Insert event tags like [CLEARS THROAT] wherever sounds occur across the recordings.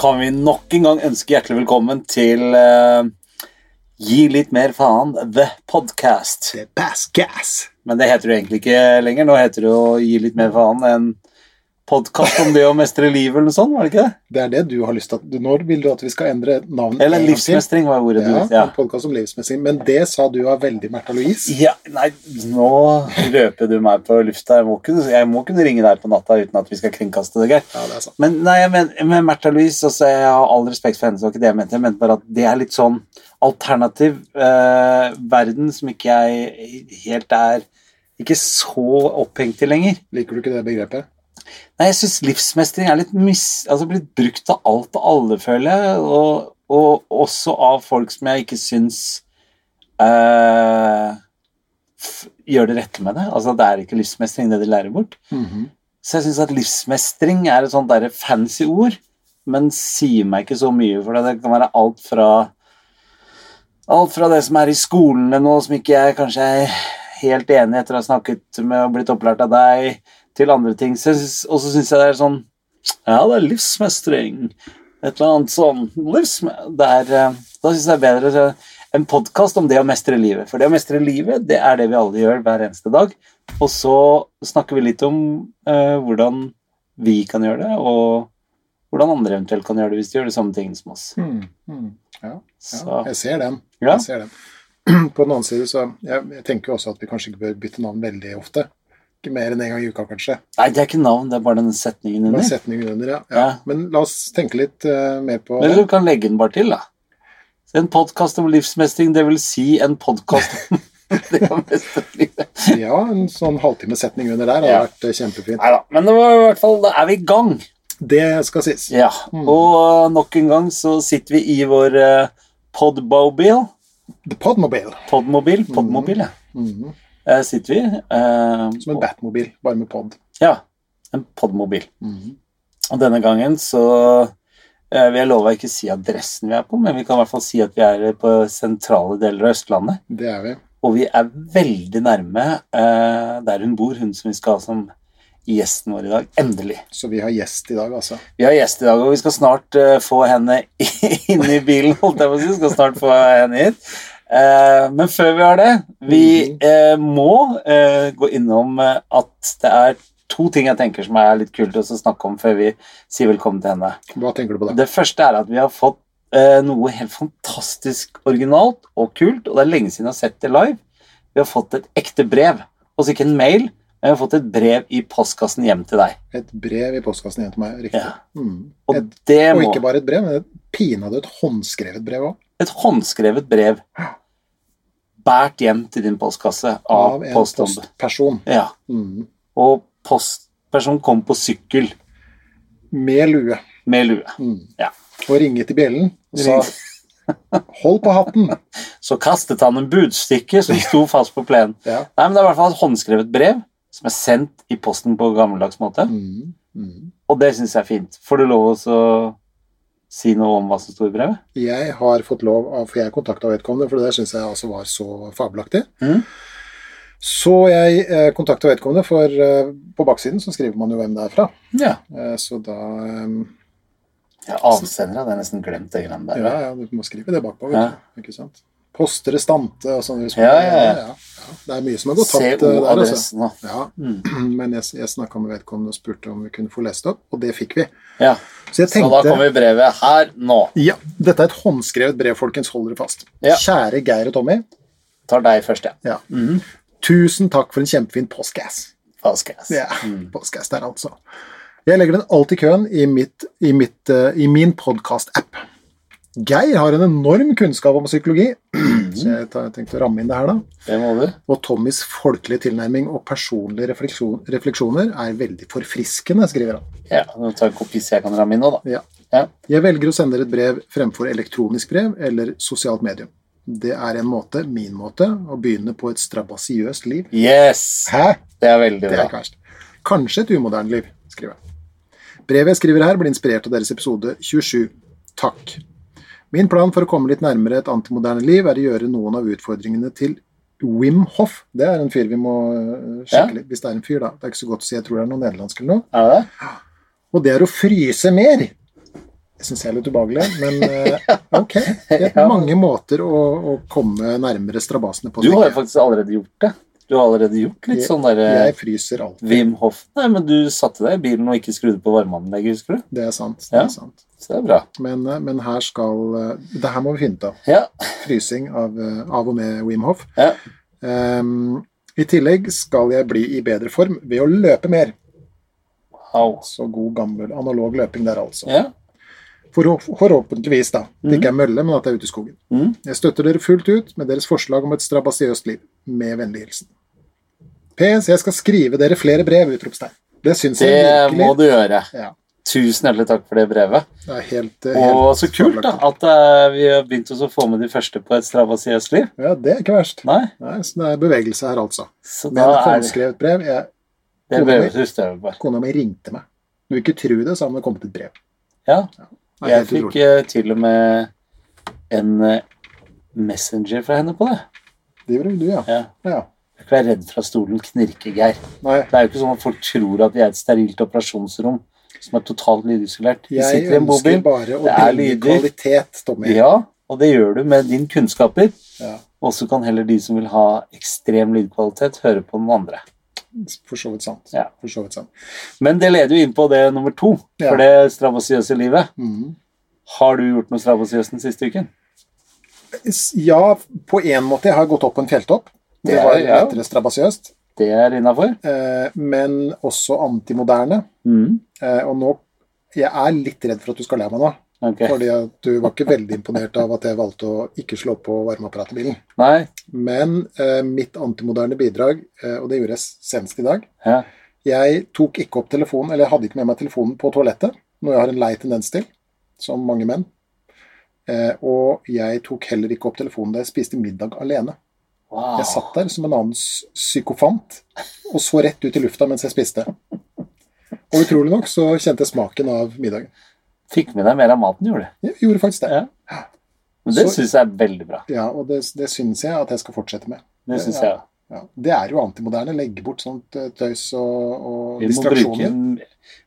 Kan vi nok en gang ønske hjertelig velkommen til eh, Gi litt mer faen, The Podcast. The bass gas. Men det heter det egentlig ikke lenger. Nå heter det å Gi litt mer faen, en podkast om det å mestre livet eller noe sånt, var det ikke det? Det er det du har lyst til. at- Når vil du at vi skal endre navnet? Eller livsmestring var ordet du Ja, ja. podkast om livsmestring. Men det sa du var veldig Märtha Louise. ja, nei, nå røper du meg på lufta. Jeg må, kunne, jeg må kunne ringe deg på natta uten at vi skal kringkaste det, Geir. Ja, det er sant. Men nei, men, med Märtha Louise altså, Jeg har all respekt for henne, det var ikke det jeg mente. Jeg mente bare at det er litt sånn alternativ eh, verden som ikke jeg helt er Ikke så opphengt i lenger. Liker du ikke det begrepet? Nei, jeg syns livsmestring er litt mis, altså blitt brukt av alt og alle, føler jeg. Og, og også av folk som jeg ikke syns uh, gjør det rette med det. Altså, det er ikke livsmestring, det de lærer bort. Mhm. Så jeg syns at livsmestring er et sånt der fancy ord, men sier meg ikke så mye, for det kan være alt fra Alt fra det som er i skolene nå, som ikke jeg kanskje er helt enig etter å ha snakket med og blitt opplært av deg, til andre ting. Og så syns jeg det er sånn Ja, det er livsmestring. Et eller annet sånn livsme... Er, eh, da syns jeg det er bedre en podkast om det å mestre livet. For det å mestre livet, det er det vi alle gjør hver eneste dag. Og så snakker vi litt om eh, hvordan vi kan gjøre det, og hvordan andre eventuelt kan gjøre det hvis de gjør de samme tingene som oss. Mm, mm, Ja, ja, jeg ser den. Ja. Jeg ser den. [CLEARS THROAT] På den annen side så jeg, jeg tenker jo også at vi kanskje ikke bør bytte navn veldig ofte. Ikke mer enn en gang i uka, kanskje. Nei, det er ikke navn, det er bare den setningen Bare under. setningen under, ja. ja. Ja. Men la oss tenke litt uh, mer på Men du kan legge den bare til, da. En podkast om livsmestring, det vil si en podkast om. [LAUGHS] Ja, en sånn halvtimesetning under der hadde Ja. vært eh, kjempefint. Nei da, men det var i hvert fall, da er vi i gang. Det skal sies. Ja, Mm. og uh, nok en gang så sitter vi i vår uh, podmobil. The Podmobile. Podmobil, podmobil, ja. Mhm. Eh, sitter vi. eh, Som en Batmobil, bare med pod. Ja, en podmobil. Mhm. Og denne gangen så eh, vil jeg love å ikke si adressen vi er på, men vi kan i hvert fall si at vi er på sentrale deler av Østlandet. Det er vi. Og vi er veldig nærme eh, der hun bor, hun som vi skal ha som gjesten vår i dag. Endelig. Så vi har gjest i dag, altså. Vi har gjest i dag, og vi skal snart uh, få henne [LAUGHS] inn i bilen. holdt jeg på å si. Skal snart få henne hit. Eh, men før vi har det, vi Mhm. eh, må eh, gå innom at det er to ting jeg tenker som er litt kult å snakke om før vi sier velkommen til henne. Hva tenker du på da? Det første er at vi har fått noe helt fantastisk originalt og kult, og det er lenge siden jeg har sett det live. Vi har fått et ekte brev. Altså ikke en mail, men vi har fått et brev i postkassen hjem til deg. Et brev i postkassen hjem til meg. Riktig. Ja. Mm. Og Et, det og ikke bare et brev, men pinadø et håndskrevet brev òg. Et håndskrevet brev båret hjem til din postkasse av, Av en postombud. postperson. Ja. Mm. Og postpersonen kom på sykkel Med lue. med lue. Mm. Ja. Og ringet i bjellen og sa [LAUGHS] 'hold på hatten'. [LAUGHS] Så kastet han en budstikke som [LAUGHS] sto fast på plenen. Ja. Nei, men Det er i hvert fall et håndskrevet brev som er sendt i posten på gammeldags måte. Mm. Mhm. Og det syns jeg er fint. Får du lov å si noe om hva som sto i brevet? Jeg har fått lov av For jeg kontakta vedkommende, for det syns jeg altså var så fabelaktig. Mm. Så jeg eh, kontakta vedkommende, for eh, på baksiden så skriver man jo hvem det er fra. Ja. Eh, så da eh, ja avsender hadde jeg nesten glemt det greiene der. Ja, ja, du må skrive det bakpå, vet Ja. du. Ikke sant? Poste restante og sånne Ja, ja, ja. ja, Det er mye som har gått tapt eh, der, altså. CO-adressen. Ja, Mm. [CLEARS THROAT] men jeg, jeg snakka med vedkommende og spurte om vi kunne få lest opp, og det fikk vi. Ja. Så jeg Så da kommer brevet her nå. Ja, dette er et håndskrevet brev, folkens. Hold dere fast. Ja. Kjære Geir og Tommy. Tar deg først, ja. Ja. Mhm. Tusen takk for en kjempefin postgass. Postgass. Ja, mm. Postgass der, altså. Jeg legger den alltid i køen i, mitt, i, mitt, uh, i min podkast-app. Geir har en enorm kunnskap om psykologi, [CLEARS THROAT] så jeg tenkte å ramme inn det her, da. Det må du. Og Tommys folkelige tilnærming og personlige refleksjon, refleksjoner er veldig forfriskende, skriver han. Ja, nå tar jeg en kopi så jeg kan ramme inn nå, da. Ja. Ja. Jeg velger å sende dere et brev fremfor elektronisk brev eller sosialt medium. Det er en måte, min måte, å begynne på et strabasiøst liv. Yes! Hæ? Det er veldig bra. Det er ikke verst. Kanskje et umoderne liv, skriver jeg. Brevet jeg skriver her, blir inspirert av deres episode 27. Takk. Min plan for å komme litt nærmere et antimoderne liv er å gjøre noen av utfordringene til Wim Hoff. Det er en fyr vi må sjekke litt, Ja. hvis det er en fyr, da. Det er ikke så godt å si, jeg tror det er noe nederlandsk eller noe. Er det? Og det er å fryse mer. Det syns jeg er litt ubehagelig, men eh, ok. [LAUGHS] Det er Ja. mange måter å, å komme nærmere strabasene på. Du har jo faktisk allerede gjort det. Du har allerede gjort litt sånn derre Jeg fryser alltid. Wim Hof Nei, men du satte deg i bilen og ikke skrudde på varmeanlegget, husker du? Det er sant. Det er sant. Så det er bra. Men, eh, men her skal eh, Det her må vi finne ut av. Ja. Frysing av, eh, av og med Wim Hof. Ja. Um, I tillegg skal jeg bli i bedre form ved å løpe mer. Wow. Så god, gammel analog løping der, altså. Ja. For, forhåpentligvis, da. Det ikke er mølle, men at det er ute i skogen. Mm. Jeg støtter dere fullt ut med deres forslag om et strabasiøst liv. Med vennlig hilsen. PS. Jeg skal skrive dere flere brev! Utropstegn. Det syns jeg virkelig. Det må du gjøre. Ja, Tusen hjertelig takk for det brevet. det er helt, Og så kult da, at eh, vi har begynt å få med de første på et strabasiøst liv. Ja, det er ikke verst. Nei, Nei, så det er bevegelse her, altså. så Med da et er det brev. Jeg, det brevet bare. kona mi ringte meg. Du vil ikke tro det, så har det kommet et brev. Ja, ja. er jeg fikk utrolig. eh, til og med en eh, messenger fra henne på det. Det gjorde du, ja. Ja. ja. Jeg er ikke redd for at stolen knirker, Geir. Nei, Det er jo ikke sånn at folk tror at vi er et sterilt operasjonsrom som er totalt lydisolert. Jeg sitter i en ønsker bobil. bare å Det er lyder. kvalitet, Tommy. Ja, og det gjør du med din kunnskaper. Ja, Og så kan heller de som vil ha ekstrem lydkvalitet, høre på noen andre. for så vidt sant. Ja. For så vidt sant. Men det leder jo inn på det nummer to, Ja. for det strabasiøse livet. Mm. Har du gjort noe strabasiøst den siste uken? Ja, på en måte. Jeg har gått opp på en fjelltopp. Det var lettere strabasiøst. Det er innafor? Eh, men også antimoderne. Mm. Eh, og nå Jeg er litt redd for at du skal le av meg nå. Okay. Fordi at du var ikke veldig imponert av at jeg valgte å ikke slå på varmeapparatet i bilen. Nei? Men eh, mitt antimoderne bidrag, eh, og det gjorde jeg senest i dag Ja. Jeg tok ikke opp telefonen, eller jeg hadde ikke med meg telefonen på toalettet, noe jeg har en lei tendens til, som mange menn. Eh, og jeg tok heller ikke opp telefonen da jeg spiste middag alene. Wow. Jeg satt der som en annen psykofant og så rett ut i lufta mens jeg spiste. Og utrolig nok så kjente jeg smaken av middagen. Fikk med deg mer av maten, gjorde du. Jeg gjorde faktisk det. Ja. Men det syns jeg er veldig bra. Ja, og det, det syns jeg at jeg skal fortsette med. Det syns jeg. Ja. Det er jo antimoderne. Legge bort sånt eh, tøys og, og Vi distraksjoner. en-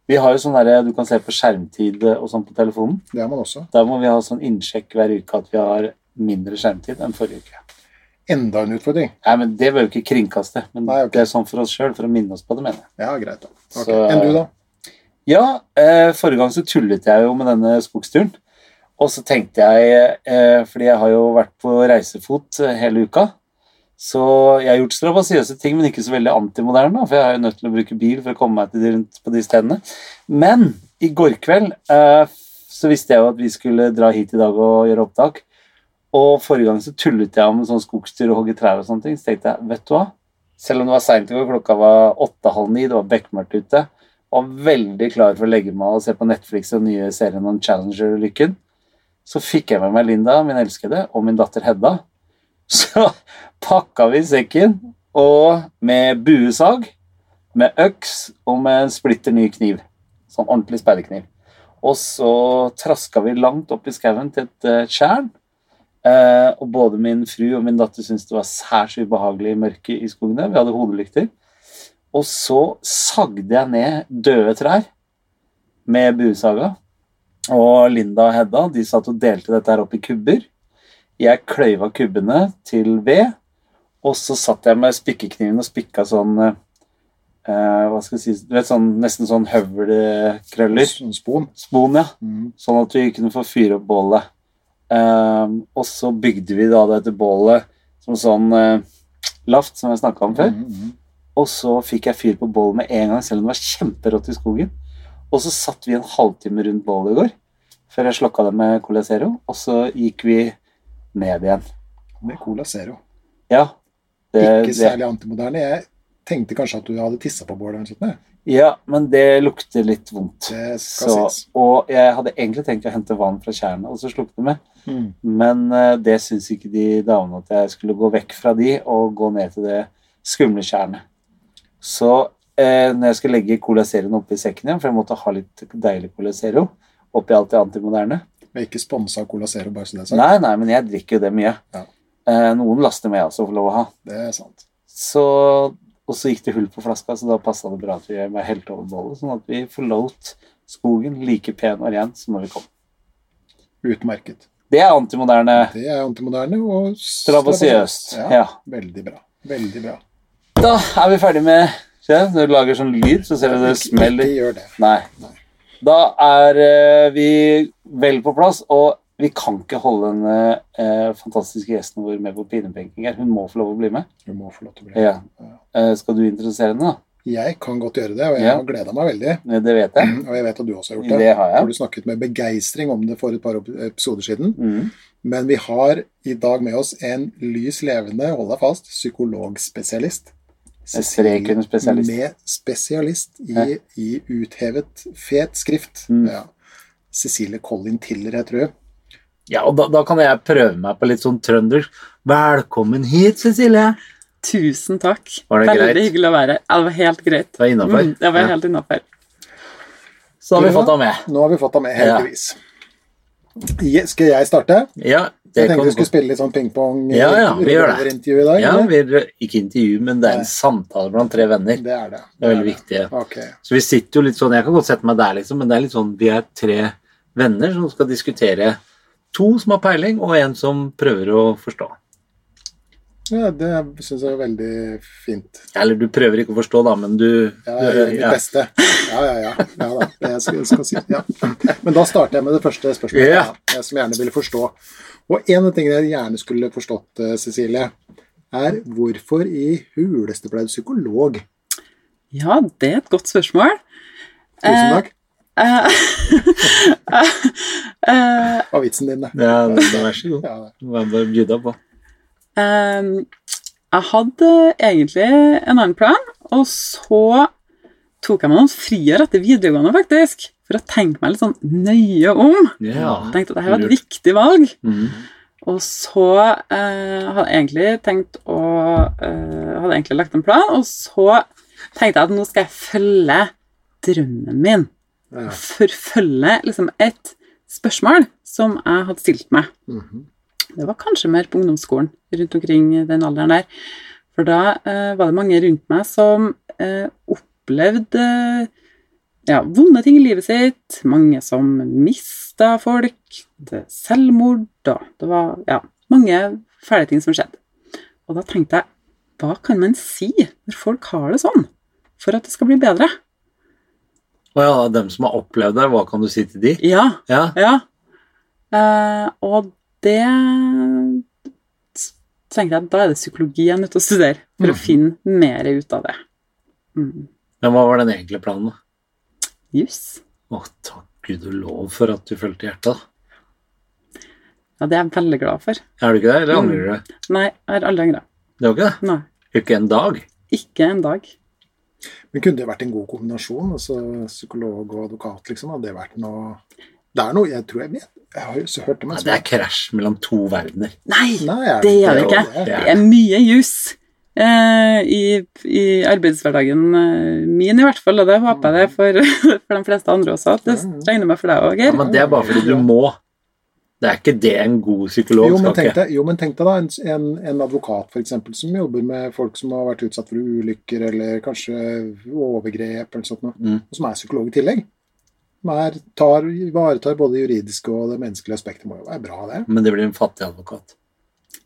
Vi har jo sånn derre du kan se på skjermtid og sånn på telefonen. Det har man også. Der må vi ha sånn innsjekk hver uke at vi har mindre skjermtid enn forrige uke. Enda en utfordring. Nei, men Det bør jo ikke kringkaste, men Nei, okay. det er sånn for oss sjøl, for å minne oss på det, mener jeg. Ja, greit. da. Ok. Så- Enn du, da? Ja, eh, forrige gang så tullet jeg jo med denne skogsturen. Og så tenkte jeg, eh, fordi jeg har jo vært på reisefot eh, hele uka, så jeg har gjort strabasiøse ting, men ikke så veldig antimoderne, for jeg er jo nødt til å bruke bil for å komme meg til de rundt på de stedene. Men i går kveld eh, så visste jeg jo at vi skulle dra hit i dag og gjøre opptak. Og forrige gang så tullet jeg om sånn skogstur og hogge trær og sånne ting. Så tenkte jeg, vet du hva? Selv om det var seint i går, klokka var åtte-halv ni, det var bekmørkt ute, og veldig klar for å legge meg og se på Netflix og nye serien om Challenger-ulykken. Så fikk jeg med meg Linda, min elskede, og min datter Hedda. [LAUGHS] Så pakka vi sekken og med buesag, med øks og med en splitter ny kniv. Sånn ordentlig speiderkniv. Og så traska vi langt opp i skauen til et uh, tjern. Eh, og både min fru og min datter syntes det var særs ubehagelig i mørket i skogene. Vi hadde hodelykter. Og så sagde jeg ned døde trær med buesaga. Og Linda og Hedda de satt og delte dette her opp i kubber. Jeg kløyva kubbene til ved, og så satt jeg med spikkekniven og spikka sånn eh, Hva skal jeg si Du vet sånn nesten sånn høvelkrøller. Sånn spon. Spon, ja. Mm. Sånn at vi kunne få fyre opp bålet. Ehm, og så bygde vi da dette bålet som sånn uh, laft, som jeg snakka om før. Mm, mm. Og så fikk jeg fyr på bålet med en gang, selv om det var kjemperått i skogen. Og så satt vi en halvtime rundt bålet i går, før jeg slokka det med Cola Zero. Og så gikk vi ned igjen. Med Cola Zero. Ja. Det, Ikke særlig antimoderne. Jeg tenkte kanskje at du hadde tissa på bålet eller noe sånt. ja, men det lukter litt vondt. Det skal Så, sies. og jeg hadde egentlig tenkt å hente vann fra tjernet, og så slukte det med. Mm. Men uh, det syns ikke de damene at jeg skulle gå vekk fra de og gå ned til det skumle tjernet. Så uh, når jeg skal legge Cola Zeroen oppi sekken igjen, for jeg måtte ha litt deilig Cola Zero oppi alt det antimoderne Vi er ikke sponsa av Cola Zero, bare så det er sagt. Nei, nei, men jeg drikker jo det mye. Ja. Uh, noen laster med jeg også får lov å ha. Det er sant. Så, og så gikk det hull på flaska, så da passa det bra at vi bare helte over bollet, sånn at vi forlot skogen like pen og ren som når vi kom. Utmerket. Det er antimoderne. Det er antimoderne og Strabasiøst. Ja, Ja. Veldig bra. Veldig bra. Da er vi ferdig med Se, når du lager sånn lyd, så ser du det smeller. Ikke gjør det. Nei. Da er eh, vi vel på plass, og vi kan ikke holde den eh, fantastiske gjesten vår med på pinebenking her. Hun må få lov å bli med. Hun må få lov til å bli Ja. Eh, skal du introdusere henne, da? Jeg kan godt gjøre det, og jeg Ja. har gleda meg veldig. Det vet jeg. Og jeg vet at du også har gjort det. Det har jeg. Hvor du snakket med begeistring om det for et par episoder siden. Mm. Men vi har i dag med oss en lys levende, hold deg fast, psykologspesialist. Med spesialist. Med spesialist i, i uthevet, fet skrift. Mm. Ja. Cecilie Collin Tiller heter hun. Ja, og da, da kan jeg prøve meg på litt sånn trøndersk. Velkommen hit, Cecilie. Tusen takk. Var det Veldig greit? hyggelig å være her. Ja, det var helt greit. Det var innafor. Mm, det var Ja. helt innafor. Så har vi fått deg med. Nå har vi fått deg med, heldigvis. Ja. Skal jeg starte? Ja, det Jeg tenkte kan vi skulle spille litt sånn ping-pong Ja, ja, vi gjør det. intervju i dag. Ja, eller? vi, ikke intervju, men det er en samtale blant tre venner. Det er det. Det er veldig viktig. Ok. Så vi sitter jo litt sånn, Jeg kan godt sette meg der, liksom, men det er litt sånn, vi er tre venner som skal diskutere. To som har peiling, og en som prøver å forstå. Ja, det syns jeg er veldig fint. Eller du prøver ikke å forstå, da, men du, Ja, jeg gjør mitt ja. beste. Ja, ja, ja. ja da, det jeg skal, skal si. Ja. Men da starter jeg med det første spørsmålet, Ja. da, jeg som gjerne ville forstå. Og en av tingene jeg gjerne skulle forstått, eh, Cecilie, er hvorfor i huleste ble du psykolog? Ja, det er et godt spørsmål. Tusen takk. Eh, eh, Hva var vitsen din, det? Ja, vær så god. Ja, det. Du bjuda på. eh, jeg hadde egentlig en annen plan, og så tok jeg meg noen friår etter videregående, faktisk, for å tenke meg litt sånn nøye om. Ja. Tenkte at dette var et viktig valg. Mm. Og så eh, hadde jeg egentlig tenkt å eh, Hadde egentlig lagt en plan, og så tenkte jeg at nå skal jeg følge drømmen min. Ja. Forfølge liksom et spørsmål som jeg hadde stilt meg. Mhm. Det var kanskje mer på ungdomsskolen, rundt omkring den alderen der. For da eh, var det mange rundt meg som eh, opplevde ja, vonde ting i livet sitt. Mange som mista folk. Det selvmord og Det var ja, mange fæle ting som skjedde. Og da tenkte jeg, hva kan man si når folk har det sånn, for at det skal bli bedre? Og ja, dem som har opplevd det, hva kan du si til de? Ja, Ja, Ja. Uh, og det tenker tenkte jeg da er det psykologi jeg er nødt til å studere for å Mhm. finne mer ut av det. Mm. Men hva var den egentlige planen? da? Juss. Å, takk Gud og lov for at du fulgte hjertet. da. Ja, det er jeg veldig glad for. Er du ikke det, eller Mm. angrer du? Nei, jeg har aldri angra. Det har ikke det? Nei. Ikke en dag? Ikke en dag. Men kunne det vært en god kombinasjon? altså Psykolog og advokat, liksom? Hadde det vært noe Det er noe Jeg tror jeg vet Jeg har jo så hørt det, men ja, det er krasj mellom to verdener. Nei, Nei, er det er det ikke det? Det er mye jus. eh, i, i arbeidshverdagen eh, min, i hvert fall. Og det håper jeg det er for, [LAUGHS] for de fleste andre også. Det regner med for deg òg, Ja, men det er bare fordi du må. Det er ikke det en god psykolog Jo, men skal ikke. jo, men tenk deg da en, en, en advokat for eksempel, som jobber med folk som har vært utsatt for ulykker eller kanskje overgrep, eller sånt noe, Mm. og som er psykolog i tillegg. Er, tar, ivaretar både det juridiske og det menneskelige aspektet. må jo være bra, det. Men det blir en fattig advokat.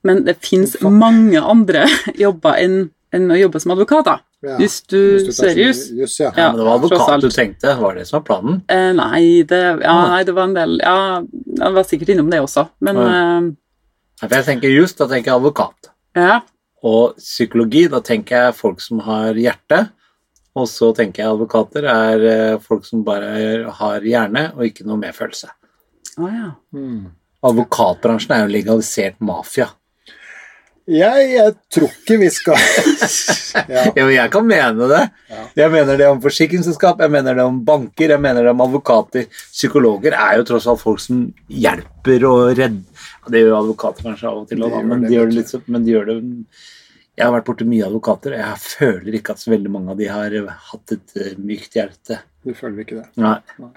Men det fins mange andre [LAUGHS] jobber enn enn å jobbe som advokat, da. Ja. Hvis du du ser. Juss, ja. Ja. men det var advokat du tenkte, var det som var planen? Eh, nei, det, ja, nei, det var en del Ja, jeg var sikkert innom det også, men Ah. uh, jeg tenker just, da tenker jeg advokat. ja. Og psykologi, da tenker jeg folk som har hjerte. Og så tenker jeg advokater er eh, folk som bare har hjerne og ikke noe medfølelse. Oh, ja. Mm. Advokatbransjen er jo legalisert mafia. Jeg, jeg tror ikke vi skal [LAUGHS] ja. Ja, men jeg kan mene det. Ja. Jeg mener det om forsikringsselskap, jeg mener det om banker, jeg mener det om advokater. Psykologer er jo tross alt folk som hjelper og redder ja, Det gjør advokater kanskje av og til, da, men de gjør det litt så, men de gjør det Jeg har vært borti mye advokater, og jeg føler ikke at så veldig mange av de har hatt et eh, mykt hjerte. Du føler ikke det? Nei. Nei,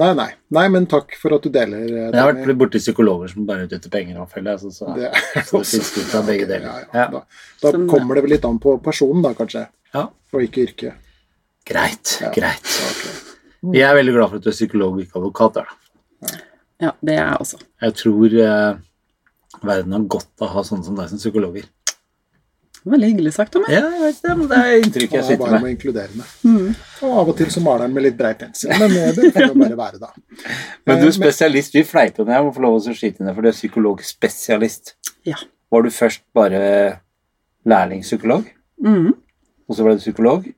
nei. Nei, Nei, men takk for at du deler. eh, Jeg har det vært borti psykologer som bare er ute etter penger, og føler jeg. Så, så, Det [LAUGHS] så det finnes litt av begge deler. [LAUGHS] Ja, ja. Ja. Da, da Sånn, kommer det vel litt an på personen, da, kanskje, ja. og ikke yrket. Greit. Ja. Greit. Mm. Jeg er veldig glad for at du er psykolog og ikke advokat. Da. Ja, det er jeg også. Jeg tror eh, verden har godt av å ha sånne som deg som psykologer. Veldig hyggelig sagt om meg. Ja, jeg vet det, men det er inntrykket jeg er sitter bare Varm og inkluderende. Mm. Og av og til så maler han med litt brei pensel, men eh, det får jo bare være, da. Men du Eh, er spesialist, vi fleiper med deg, må få lov å skyte inn det, for du er psykologspesialist. Ja. Var du først bare lærlingspsykolog, Mm. og så ble du psykolog?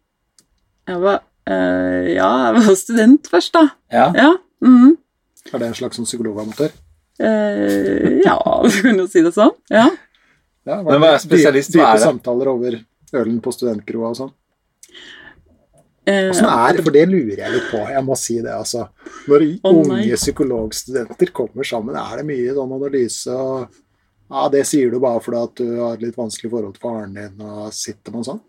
Jeg var øh, Ja, jeg var student først, da. Ja. Ja. Mm. Er det en slags sånn psykologamatør? Eh, ja, [LAUGHS] du kan jo si det sånn. Ja. Ja, Men hva er spesialist? Dype, Hva er dype det? samtaler over ølen på studentkroa og sånn. Eh, Åssen er det? For det lurer jeg litt på. Jeg må si det, altså. Når nei. unge psykologstudenter kommer sammen, er det mye sånn analyse og Ja, det sier du bare fordi at du har litt vanskelig forhold til faren din, og sitter man sånn?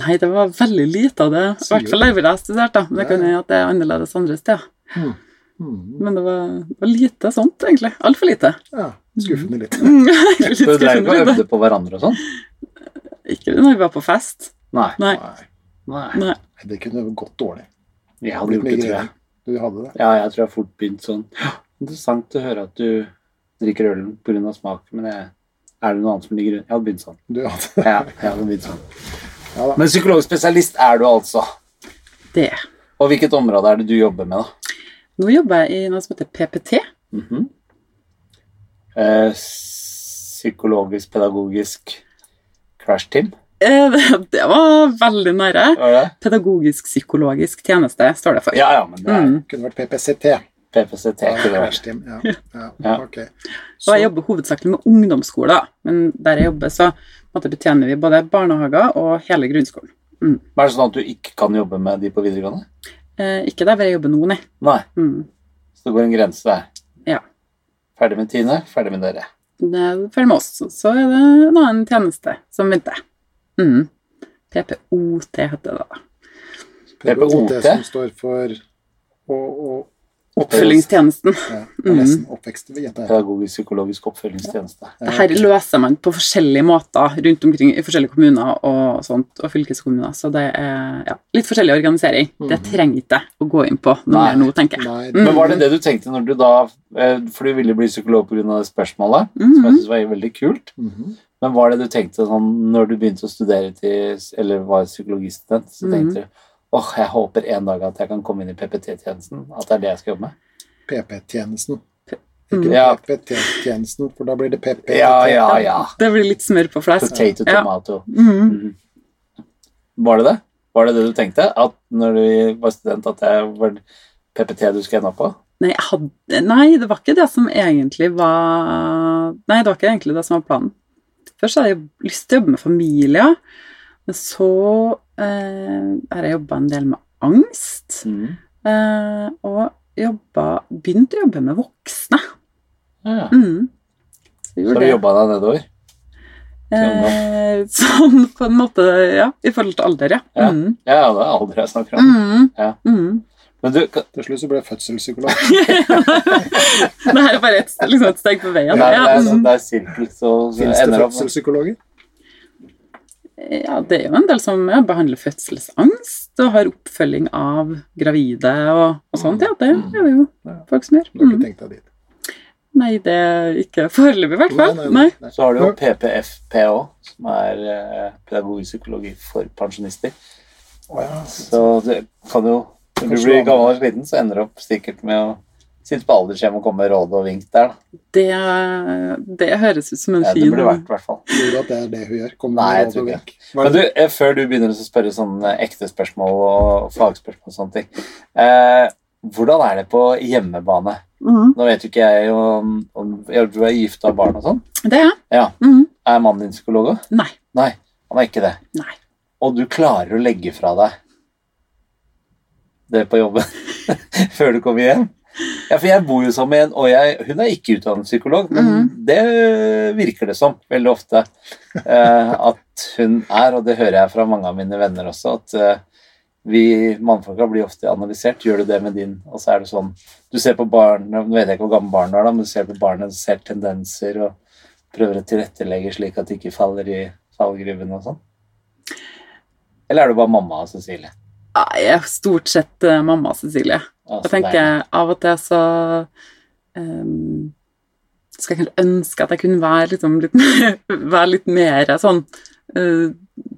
Nei, det var veldig lite av det. I hvert fall der hvor jeg studerte. Men det kan hende at det er annerledes andre steder. Hmm. Hmm. Men det var, det var lite sånt, egentlig. Altfor lite. Ja, skuffende litt. [LAUGHS] Mm, litt Så du dreiv ikke og øvde på hverandre og sånn? Ikke når vi var på fest. Nei. Nei. Nei, Nei. Det kunne gått dårlig. Jeg hadde gjort det, tror jeg. Du hadde det. Ja, jeg tror jeg fort begynt sånn. Interessant å høre at du drikker ølen pga. smak, men jeg, er det noe annet som ligger rundt? Jeg hadde begynt sånn. Du hadde Ja, jeg hadde begynt sånn. Ja da. Men psykologspesialist er du altså. Det. Og hvilket område er det du jobber med, da? Nå jobber jeg i noe som heter PPT. Mhm. Eh, psykologisk pedagogisk crash team? Eh, [LAUGHS] Det, var veldig nære. Pedagogisk-psykologisk tjeneste står det for. Ja, ja, men det er Mm. Kunne vært PPCT. PPCT. Ja, ikke? Crash Team. Ja, ja, Ja. ok. Og jeg jobber hovedsakelig med ungdomsskoler, men der jeg jobber, så på måte, betjener vi både barnehager og hele grunnskolen. Mm. er det sånn at du ikke kan jobbe med de på videregående? Eh, ikke der hvor jeg jobber nå, nei. Nei. Mm. Så det går en grense der. Ferdig med Tine, ferdig med dere. Det er ferdig med oss. Så er det en annen tjeneste som begynte. Mm. PPOT heter det da. PPOT som står for å, å Oppfølgingstjenesten. ja, nesten oppvekst. Vi gjetter her. Pedagogisk psykologisk oppfølgingstjeneste. Det her løser man på forskjellige måter rundt omkring i forskjellige kommuner og sånt, og fylkeskommuner, så det er ja, litt forskjellig organisering. Det trenger ikke jeg å gå inn på noe mer nå, tenker jeg. Mm. Men var det det du tenkte når du da eh, For du ville bli psykolog pga. det spørsmålet, som jeg Mhm. syns var veldig kult. Mm. Men var det du tenkte sånn når du begynte å studere til Eller var psykologistudent, så Mhm. tenkte du åh, jeg håper en dag at jeg kan komme inn i PPT-tjenesten. At det er det jeg skal jobbe med. PP-tjenesten. Mm. Ikke Ja. PPT-tjenesten, for da blir det PP. Ja, ja, ja. Det blir litt smør på flesk. Potato Ja. tomato. Mhm. Mhm. Var det det? Var det det du tenkte? At når du var student, at det var PPT du skulle ende opp på? Nei, jeg hadde, nei, det var ikke det som egentlig var Nei, det var ikke egentlig det som var planen. Først hadde jeg lyst til å jobbe med familier, men så har jeg jobba en del med angst. Mm. Eh, og jobba, begynt å jobbe med voksne. Ja. Mm. Så Så har du jobba deg nedover? Eh, [LAUGHS] sånn på en måte, ja. I forhold til alder, ja. Ja. Mm. Ja, det er alder jeg snakker om. Mm. Ja. Mm. Men du, Til slutt så ble jeg fødselspsykolog. [LAUGHS] Det her er bare et, liksom et steg på veien. det er, det er, mm. det er sirkel, så, så Fins det fødselspsykologer? Ja, det er jo en del som ja, behandler fødselsangst og har oppfølging av gravide og, og sånt. Ja, det er det jo folk som gjør. Du har ikke Mm. tenkt deg dit? Nei, det er ikke foreløpig, i hvert fall. Nei, nei, Nei. nei. Så har du jo PPFPO, som er eh, pedagogisk psykologi for pensjonister. Ja. Så det kan jo Når du blir gammel og sliten, så ender du opp sikkert med å sitte på aldershjem og komme med råd og vink der, da. Det, det høres ut som en fin Ja, det burde vært, i hvert fall. Tror du at det er det hun gjør? Kommer Nei, jeg råd tror og ikke vink? Men du, eh, før du begynner å spørre sånne ekte spørsmål og fagspørsmål og sånne ting eh, Hvordan er det på hjemmebane? Mhm. Nå vet jo ikke jeg om, om ja, Du er gift og har barn og sånn. Det er jeg. Ja. Mhm. Er mannen din psykolog òg? Nei. Nei, han er ikke det. Nei. Og du klarer å legge fra deg det på jobben [LAUGHS] før du kommer hjem? Ja, for jeg bor jo sammen med en, og jeg, hun er ikke utdannet psykolog, men Mhm. det virker det som veldig ofte eh, at hun er, og det hører jeg fra mange av mine venner også, at eh, vi mannfolka blir ofte analysert. Gjør du det med din? Og så er det sånn Du ser på barn, Nå vet jeg ikke hvor gammel barn du er, da, men du ser på barnet, ser tendenser og prøver å tilrettelegge slik at det ikke faller i fallgruven og sånn. Eller er det bare mamma og Cecilie? Nei, Jeg er stort sett mamma og Cecilie. Jeg tenker av og til så um, Skal jeg kanskje ønske at jeg kunne være, liksom, litt, [LAUGHS] være litt mer sånn uh,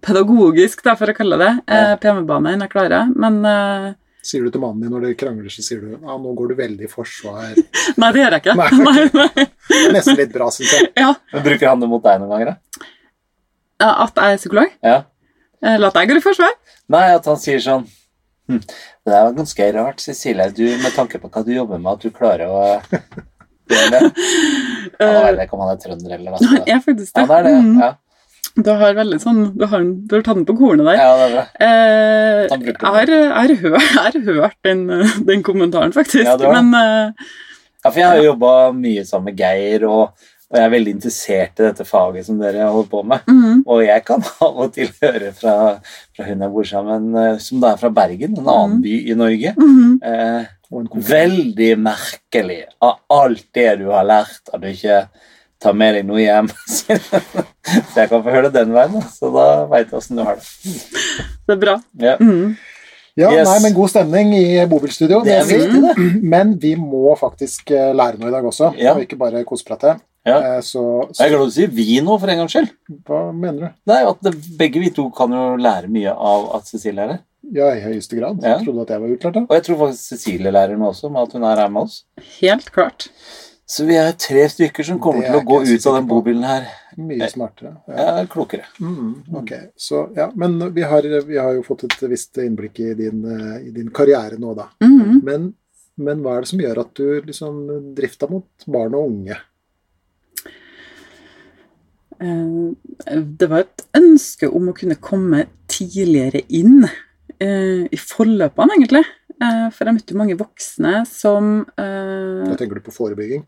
pedagogisk, da, for å kalle det, eh, Ja. på hjemmebane enn jeg klarer. Men uh, Sier du til mannen din når dere krangler, så sier du ja, nå går du veldig i forsvar. [LAUGHS] Nei, det gjør jeg ikke. Nei, [LAUGHS] Nei, nei. Er nesten litt bra, syns jeg. Ja, Men Bruker han det mot deg noen ganger, da? At jeg er psykolog? Ja. Eller at jeg går i forsvar? Nei, at han sier sånn hm, Det er ganske rart, Cecilie, du, med tanke på hva du jobber med, at du klarer å gjøre det. Han vet ikke om han er trønder eller noe er [LAUGHS] faktisk det. Ja, det, det, Mm. ja. Du har veldig sånn Du har, du har tatt den på kornet der. ja det er bra. Eh, jeg, har, jeg, har hørt, [LAUGHS] jeg har hørt den, eh, den kommentaren, faktisk. Ja, det. Men eh, Ja, for jeg har jo jobba mye sammen med Geir, og, og jeg er veldig interessert i dette faget som dere holder på med. mm, Og jeg kan [LAUGHS] av og til høre fra, fra hun jeg bor sammen, eh, som da er fra Bergen, en annen mm. by i Norge. mm. Eh, Og en kompis. veldig merkelig av alt det du har lært, at du ikke tar med deg noe hjem. [LAUGHS] så jeg kan få høre det den veien, så da veit jeg åssen du har det. [LAUGHS] det er bra. Ja. Mm. Ja, Yes. nei, men god stemning i bobilstudio. Det er viktig, det. Men vi må faktisk eh, lære noe i dag også, Ja. og ikke bare koseprate. Ja. Så, Så, Jeg er glad du sier vi nå, for en gangs skyld. hva mener du? Nei, at det, Begge vi to kan jo lære mye av at Cecilie er her. Ja, i høyeste grad. Ja. Trodde at jeg var utlært, da? Og jeg tror faktisk Cecilie lærer noe også, med at hun er her med oss. Helt klart. Så vi er tre stykker som kommer er til å gå ut av den bobilen her. Mye smartere. Ja. Er klokere. Mm, ok, så ja, Men vi har, vi har jo fått et visst innblikk i din, eh, i din karriere nå, da. Mhm. Men, men hva er det som gjør at du liksom drifta mot barn og unge? Eh, Det var et ønske om å kunne komme tidligere inn eh, i forløpene, egentlig. Eh, For jeg møtte jo mange voksne som eh, Da tenker du på forebygging?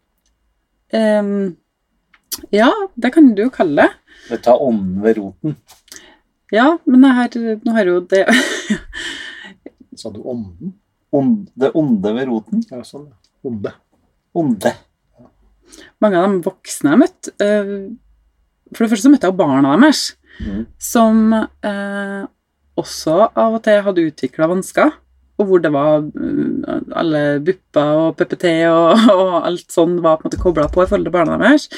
Ja, det kan du jo kalle det. Det tar ånden ved roten. Ja, men jeg har, nå har jo det Sa du ånden? Ond, det onde ved roten. Ja, sånn. Onde. Onde. Mange av de voksne jeg har møtt eh, For det første så møtte jeg jo barna deres, Mm. som eh, også av og til hadde utvikla vansker. Og hvor det var eh, alle bupper og PPT og, [LAUGHS] og alt sånn var på en måte kobla på i forhold til barna deres.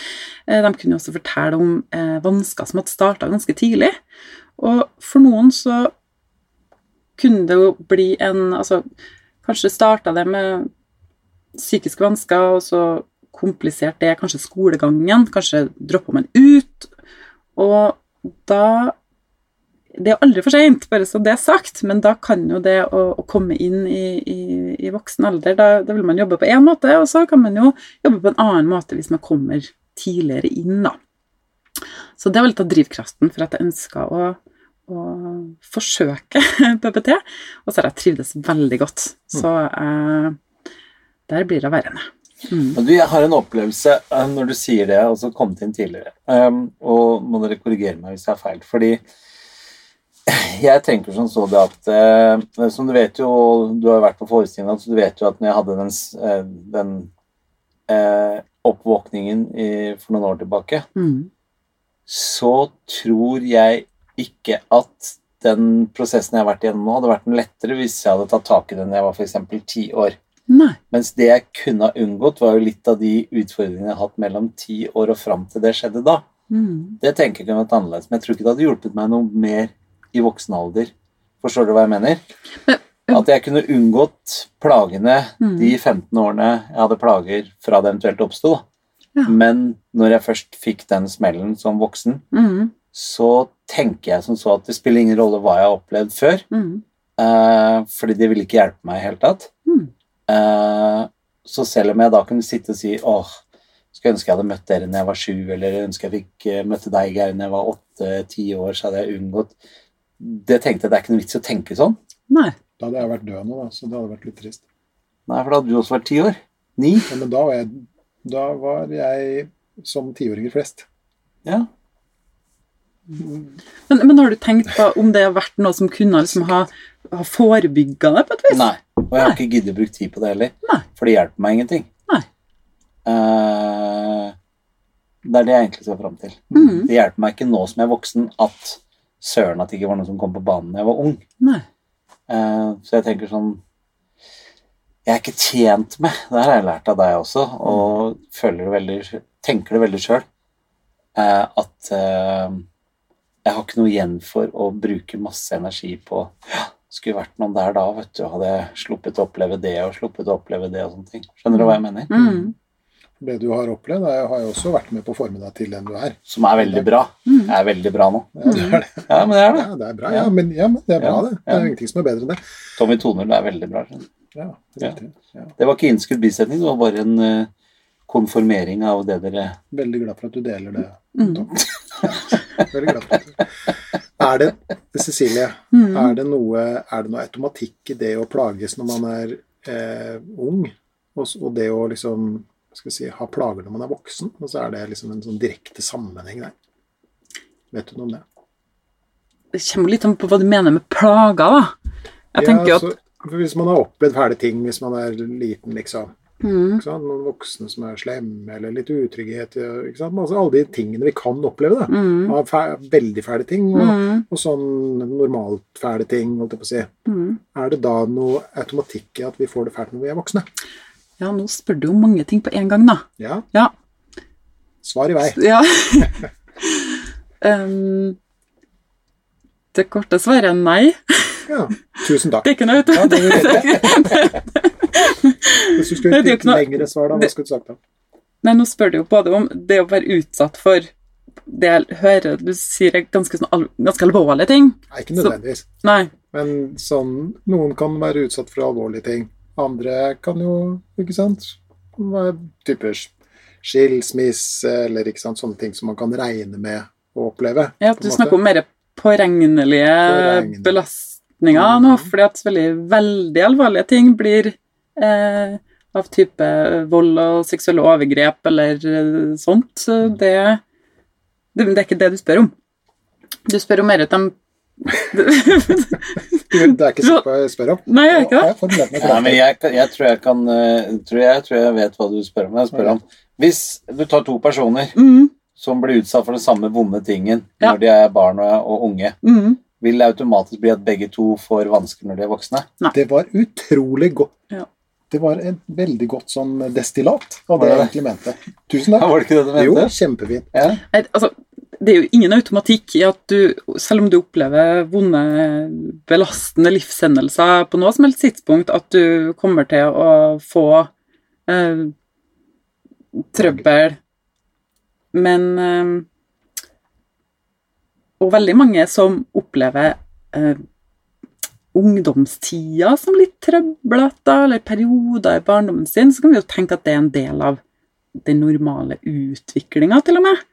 Eh, de kunne også fortelle om eh, vansker som hadde starta ganske tidlig. Og for noen så kunne det jo bli en Altså, kanskje starta det med psykiske vansker, og så komplisert det kanskje skolegangen, kanskje dropper man ut. Og da Det er aldri for seint, bare så det er sagt, men da kan jo det å, å komme inn i, i, i voksen alder, da, da vil man jobbe på én måte, og så kan man jo jobbe på en annen måte hvis man kommer tidligere inn, da. Så det var litt av drivkraften for at jeg ønska å, å forsøke [LAUGHS] PPT, og så har jeg trivdes veldig godt. Så eh, der blir det værende. Mm. Du, jeg har en opplevelse eh, når du sier det, og så kommet inn tidligere. Um, og må dere korrigere meg hvis jeg har feil. Fordi jeg tenker som så det at uh, Som du vet jo, du har vært på forestillingen, så du vet jo at når jeg hadde den, eh, den uh, oppvåkningen i, for noen år tilbake, Mm. så tror jeg ikke at den prosessen jeg har vært igjennom nå, hadde vært den lettere hvis jeg hadde tatt tak i den da jeg var f.eks. ti år. Nei. Mens det jeg kunne ha unngått, var jo litt av de utfordringene jeg har hatt mellom ti år og fram til det skjedde da. Mm. Det tenker jeg kunne vært annerledes, men jeg tror ikke det hadde hjulpet meg noe mer i voksen alder. Forstår du hva jeg mener? Men- At jeg kunne unngått plagene Mm. de 15 årene jeg hadde plager fra det eventuelt oppsto. Ja. Men når jeg først fikk den smellen som voksen, Mm. så tenker jeg som så at det spiller ingen rolle hva jeg har opplevd før, Mm. eh, fordi det ville ikke hjelpe meg i det hele tatt. Mm. Eh, så selv om jeg da kunne sitte og si åh, skulle ønske jeg hadde møtt dere når jeg var sju, eller ønske jeg fikk eh, møtte deg, Geir, når jeg var åtte-ti år, så hadde jeg unngått Det tenkte jeg det er ikke noe vits i å tenke sånn. Nei. Da hadde jeg vært død nå, da, så det hadde vært litt trist. Nei, for da hadde du også vært ti år. Ni. Ja, men da var jeg, da var jeg som tiåringer flest. Ja. Men, men har du tenkt på om det har vært noe som kunne liksom ha, ha forebygga det på et vis? Nei. Og jeg har ikke giddet å bruke tid på det heller, Nei. for det hjelper meg ingenting. Nei. Eh, det er det jeg egentlig skal fram til. Mm. Det hjelper meg ikke nå som jeg er voksen, at søren at det ikke var noen som kom på banen da jeg var ung. Nei. Eh, så jeg tenker sånn jeg er ikke tjent med. Det her har jeg lært av deg også, og føler det veldig, tenker det veldig sjøl. At eh, jeg har ikke noe igjen for å bruke masse energi på ja, Skulle vært noen der da, vet du, hadde jeg sluppet å oppleve det og sluppet å oppleve det og sånne ting. Skjønner du hva jeg mener? Mm. Det du har opplevd, er, har jo også vært med på å forme deg til den du er. Som er veldig bra. Mm. Jeg er veldig bra nå. Ja, det er det. [LAUGHS] Ja, men det er det. Ja, det er bra, ja, men, ja, men det er bra, Ja, det. Det er ingenting som er bedre enn det. Tommy Toner, det er veldig bra. Ja, Ja. riktig. Ja. Det var ikke innskudd bisetning, det var bare en eh, konformering av det dere Veldig glad for at du deler det. Mm. Tom. Veldig [LAUGHS] Er det, Cecilie, Mm. er det, noe, er det noe automatikk i det å plages når man er eh, ung, og, og det å liksom skal si, ha plager når man er voksen? Og så er det liksom en sånn direkte sammenheng der. Vet du noe om det? Det kommer litt an på hva du mener med plager, da. Jeg tenker jo at så, Hvis man har opplevd fæle ting hvis man er liten, liksom. Mm? Noen voksne som er slemme, eller litt utrygghet. Altså, alle de tingene vi kan oppleve. da. mm, Av fæ veldig fæle ting, og, mm, og sånn normalt fæle ting. holdt jeg på å si. mm. Er det da noe automatikk i at vi får det fælt når vi er voksne? Ja, nå spør du om mange ting på en gang, da. Ja. Ja. Svar i vei. Ja. [LAUGHS] um, det korte svaret er nei. [LAUGHS] Ja. Tusen takk. Det er ikke noe Ja, det er riktig. Hvis du skulle det gitt ikke noe- lengre svar, da, hva skulle du sagt da? Nei, nå spør du jo både om det å være utsatt for det jeg hører du sier er ganske, sånn, ganske alvorlige ting. Nei, ikke Så- nødvendigvis. Nei. Men sånn, noen kan være utsatt for alvorlige ting. Andre kan jo, ikke sant, være typer skilsmisse eller ikke sant, sånne ting som man kan regne med å oppleve. Ja, at du snakker om mer påregnelige Påregnelig. belastninger nå, Mhm. fordi at veldig, veldig alvorlige ting blir eh, av type vold og seksuelle overgrep eller eh, sånt. Mhm. det, det, det er ikke det du spør om. Du spør om mer at de [LAUGHS] Du, er ikke sikker på hva jeg spør om. Nei, jeg er ikke det. Ja, men jeg, jeg tror jeg kan eh, tror jeg, tror jeg vet hva du spør om. Jeg spør om Hvis du tar to personer Mm, som blir utsatt for den samme vonde tingen Ja. når de er barn og, og unge, mm, vil det automatisk bli at begge to får vansker når de er voksne? Nei. Det var utrolig godt. Ja. Det var et veldig godt sånn destillat av det jeg egentlig mente. Tusen takk. [LAUGHS] Var det ikke det du mente? Jo, kjempefint. Ja. Nei, altså, det er jo ingen automatikk i at du, selv om du opplever vonde, belastende livshendelser på noe som helst tidspunkt, at du kommer til å få eh, trøbbel. Men eh, Og veldig mange som opplever eh, ungdomstida som litt trøblete, eller perioder i barndommen sin, så kan vi jo tenke at det er en del av den normale utviklinga, til og med.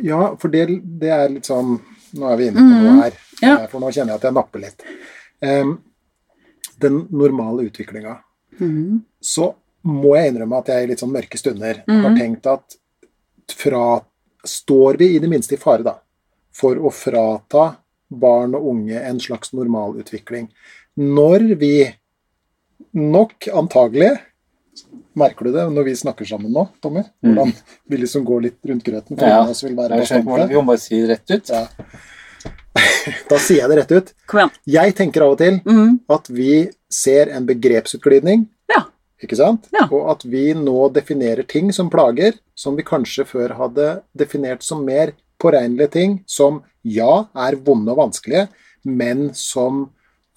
Ja, for det, det er litt sånn Nå er vi inne på noe her, Mm. Ja. eh, for nå kjenner jeg at jeg napper litt. Um, den normale utviklinga. Mm. Så må jeg innrømme at jeg i litt sånn mørke stunder mm. har tenkt at fra Står vi i det minste i fare, da, for å frata barn og unge en slags normalutvikling? Når vi nok antagelig Merker du det når vi snakker sammen nå, Tommy? Hvordan vi liksom går litt rundt grøten? Ja. oss vil være. Vi må bare si det rett ut. Ja. [LAUGHS] Da sier jeg det rett ut. Kom igjen. Jeg tenker av og til Mhm. at vi ser en begrepsutglidning. Ikke sant? Ja. Og at vi nå definerer ting som plager, som vi kanskje før hadde definert som mer påregnelige ting, som ja, er vonde og vanskelige, men som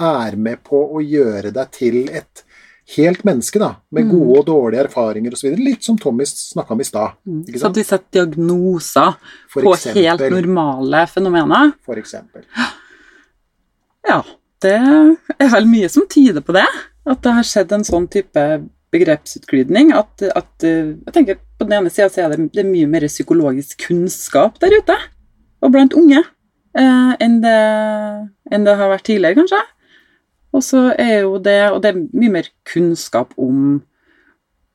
er med på å gjøre deg til et helt menneske, da, med Mm. gode og dårlige erfaringer osv. Litt som Tommy snakka om i stad. Ikke Så at vi setter diagnoser For på helt normale fenomener. For eksempel. Ja, det er vel mye som tyder på det. At det har skjedd en sånn type begrepsutglidning. At, at eh, jeg tenker På den ene sida er det, det er mye mer psykologisk kunnskap der ute, og blant unge, eh, enn, det, enn det har vært tidligere, kanskje. Og så er jo det Og det er mye mer kunnskap om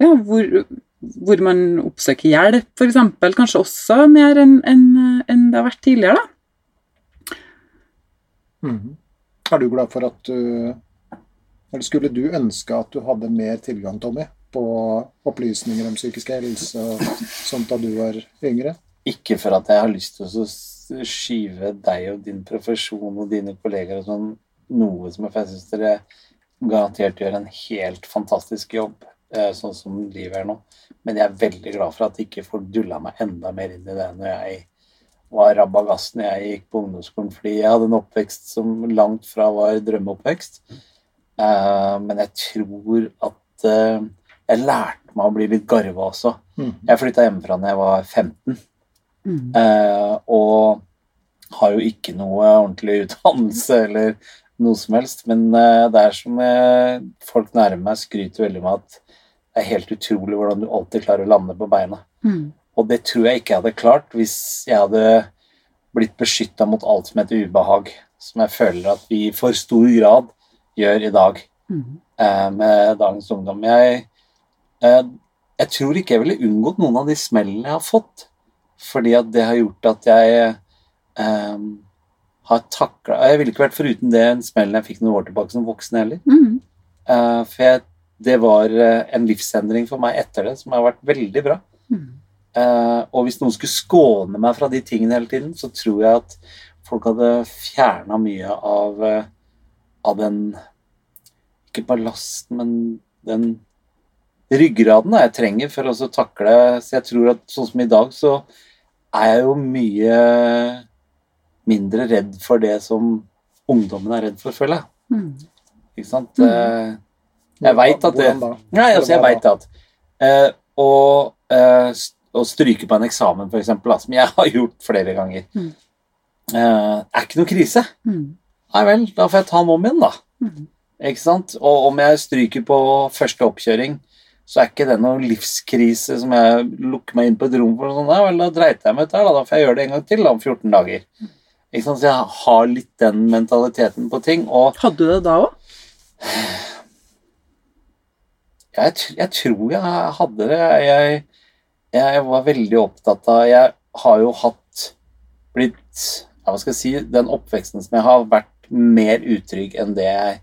ja, hvor, hvor man oppsøker hjelp, f.eks. Kanskje også mer enn en, en det har vært tidligere, da. Mhm. Er du glad for at du Eller skulle du ønske at du hadde mer tilgang, Tommy, på opplysninger om psykisk helse og sånt da du var yngre? Ikke for at jeg har lyst til å skyve deg og din profesjon og dine kolleger og sånn noe som jeg syns dere garantert gjør en helt fantastisk jobb, eh, sånn som livet er nå. Men jeg er veldig glad for at ikke folk dulla meg enda mer inn i det når jeg var rabagass når jeg gikk på ungdomsskolen, fordi jeg hadde en oppvekst som langt fra var drømmeoppvekst. Eh, men jeg tror at eh, jeg lærte meg å bli litt garva også. Mm. Jeg flytta hjemmefra da jeg var 15, Mm. eh, og har jo ikke noe ordentlig utdannelse eller noe som helst, men det er som jeg, folk nære meg skryter veldig med at det er helt utrolig hvordan du alltid klarer å lande på beina. Mm. Og det tror jeg ikke jeg hadde klart hvis jeg hadde blitt beskytta mot alt som heter ubehag, som jeg føler at vi i for stor grad gjør i dag Mm. eh, med dagens ungdom. Jeg, eh, jeg tror ikke jeg ville unngått noen av de smellene jeg har fått, fordi at det har gjort at jeg eh, har takla Jeg ville ikke vært foruten det smellen jeg fikk noen år tilbake som voksen heller. Mm. Eh, for jeg, det var en livsendring for meg etter det som har vært veldig bra. Mm. Eh, og hvis noen skulle skåne meg fra de tingene hele tiden, så tror jeg at folk hadde fjerna mye av, eh, av den Ikke ballasten, men den ryggraden jeg trenger for å takle Så jeg tror at sånn som i dag, så er jeg jo mye mindre redd for det som ungdommen er redd for, føler jeg. Mm. Ikke sant? Mm. Eh, jeg veit at det Nei, altså, jeg veit at eh, å, eh, å stryke på en eksamen, eksempel, som jeg [LAUGHS] har gjort flere ganger, Mm. eh, er ikke noe krise. Mm. Nei vel, da får jeg ta den om igjen, da. Mm. Ikke sant? Og om jeg stryker på første oppkjøring, så er ikke det noen livskrise som jeg lukker meg inn på et rom for. Sånn, nei vel, da dreit jeg meg ut der, da. Da får jeg gjøre det en gang til da, om 14 dager. Ikke sant? Så jeg har litt den mentaliteten på ting. Og Hadde du det da òg? Jeg, jeg tror jeg hadde det. Jeg, jeg var veldig opptatt av Jeg har jo hatt blitt ja, Hva skal jeg si Den oppveksten som jeg har, vært mer utrygg enn det jeg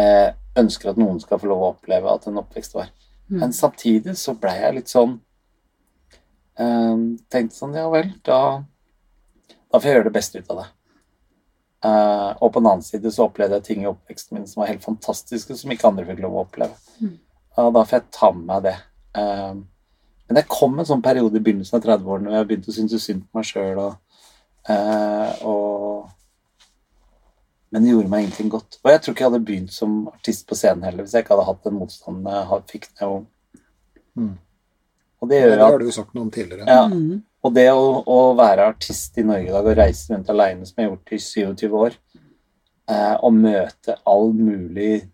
eh, ønsker at noen skal få lov å oppleve at en oppvekst var. Mm. Men samtidig så blei jeg litt sånn eh, Tenkte sånn Ja vel, da, da får jeg gjøre det beste ut av det. Eh, og på den annen side så opplevde jeg ting i oppveksten min som var helt fantastiske, som ikke andre fikk lov å oppleve. Mm. Ja, da får jeg ta med meg det. Eh, men det kom en sånn periode i begynnelsen av 30-årene hvor jeg begynte å synes synd på meg sjøl. Og, eh, og Men det gjorde meg ingenting godt. Og jeg tror ikke jeg hadde begynt som artist på scenen heller hvis jeg ikke hadde hatt den motstanden jeg fikk da jeg var ung. Mm. Og det har du jo sagt noe om tidligere. ja, Mm. og det å, å være artist i Norge i dag og reise rundt alene, som jeg har gjort i 27 år, eh, og møte all mulig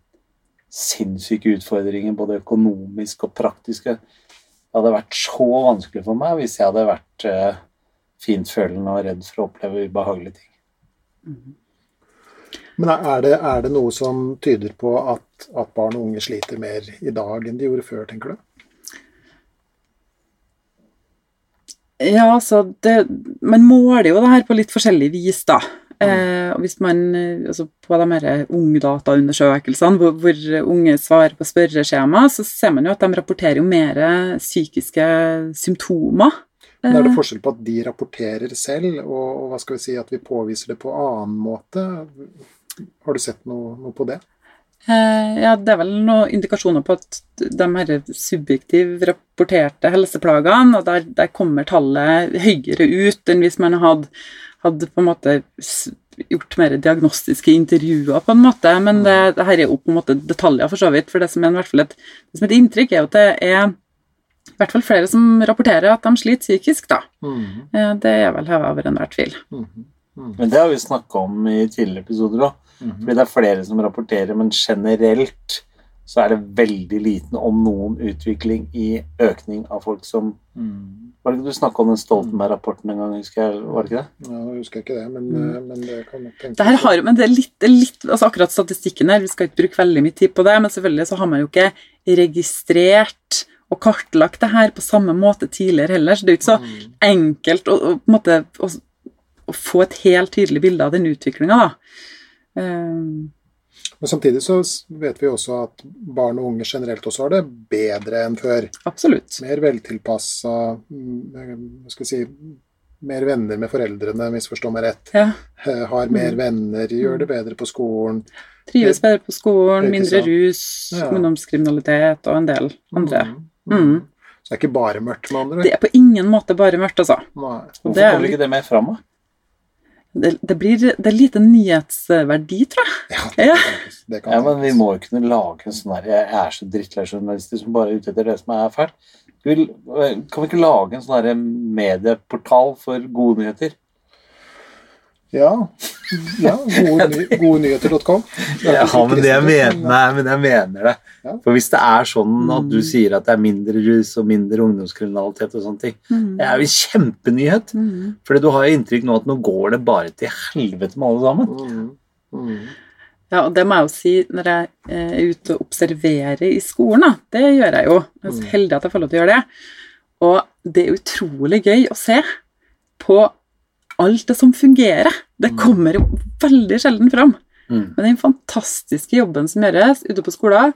sinnssyke utfordringer, både økonomisk og praktiske Det hadde vært så vanskelig for meg hvis jeg hadde vært eh, fintfølende og redd for å oppleve ubehagelige ting. Men er det, er det noe som tyder på at, at barn og unge sliter mer i dag enn de gjorde før, tenker du? Ja, altså det, man måler jo det her på litt forskjellig vis, da. Eh, og hvis man, eh, altså På de her ungdataundersøkelsene hvor, hvor unge svarer på spørreskjema, så ser man jo at de rapporterer jo mer psykiske symptomer. Men er det Eh, forskjell på at de rapporterer selv, og, og hva skal vi si, at vi påviser det på annen måte? Har du sett noe, noe på det? Eh, ja, det er vel noen indikasjoner på at de her subjektiv rapporterte helseplagene, og der, der kommer tallet høyere ut enn hvis man hadde, hadde på en måte gjort mer diagnostiske intervjuer, på en måte. Men det, det her er jo på en måte detaljer, for så vidt. For det som er i hvert fall et, det som er et inntrykk, er jo at det er i hvert fall flere som rapporterer at de sliter psykisk, da. Mm -hmm. Det er vel hevet over enhver tvil. mhm, mhm, Men det har vi snakka om i tidligere episoder òg. Mhm. Fordi det er flere som rapporterer, men generelt så er det veldig liten, om noen, utvikling i økning av folk som mm. Var det ikke du snakka om den Stoltenberg-rapporten en gang, husker jeg? Var det ikke det? Ja, nå husker jeg ikke det, men, Mm. men det kan nok tenkes. Det har, men det er litt, litt altså Akkurat statistikken her, vi skal ikke bruke veldig mye tid på det, men selvfølgelig så har man jo ikke registrert og kartlagt det her på samme måte tidligere heller, så det er jo ikke så mm. enkelt å, å, på måte, å, å få et helt tydelig bilde av den utviklinga, da. Eh, Men samtidig så vet vi også at barn og unge generelt også har det bedre enn før. absolutt. Mer veltilpassa, mm, skal jeg si, mer venner med foreldrene, misforstå meg rett. Ja. Eh, Har mer venner, gjør det bedre på skolen. Trives bedre på skolen, mindre rus, Ja. ungdomskriminalitet og en del andre. Mm. Mm. Så det er ikke bare mørkt, med andre. Det er på ingen måte bare mørkt, altså. Nei. Hvorfor Det er kommer ikke det mer fram, da? Det, det blir det er lite nyhetsverdi, tror jeg. Ja, det kan. Det kan Ja, men vi må jo kunne lage en sånn her Jeg er så drittlei journalister som bare er ute etter det som er fælt. Kan vi ikke lage en sånn medieportal for gode nyheter? Ja. ja gode, ny, godenyheter.com. [LAUGHS] Ja, men jeg mener, nei, men jeg mener det. Ja. For hvis det er sånn at du Mm. sier at det er mindre rus og mindre ungdomskriminalitet og sånne ting, det er jo en kjempenyhet. Mm. Fordi du har jo inntrykk nå at nå går det bare til helvete med alle sammen. Mm. Mm. Ja, og det må jeg jo si når jeg eh, er ute og observerer i skolen. Da. Det gjør jeg jo. Jeg er så Mm. heldig at jeg får lov til å gjøre det. Og det er utrolig gøy å se på alt det som fungerer. Det Mm. kommer jo veldig sjelden fram. Mm. Men den fantastiske jobben som gjøres ute på skoler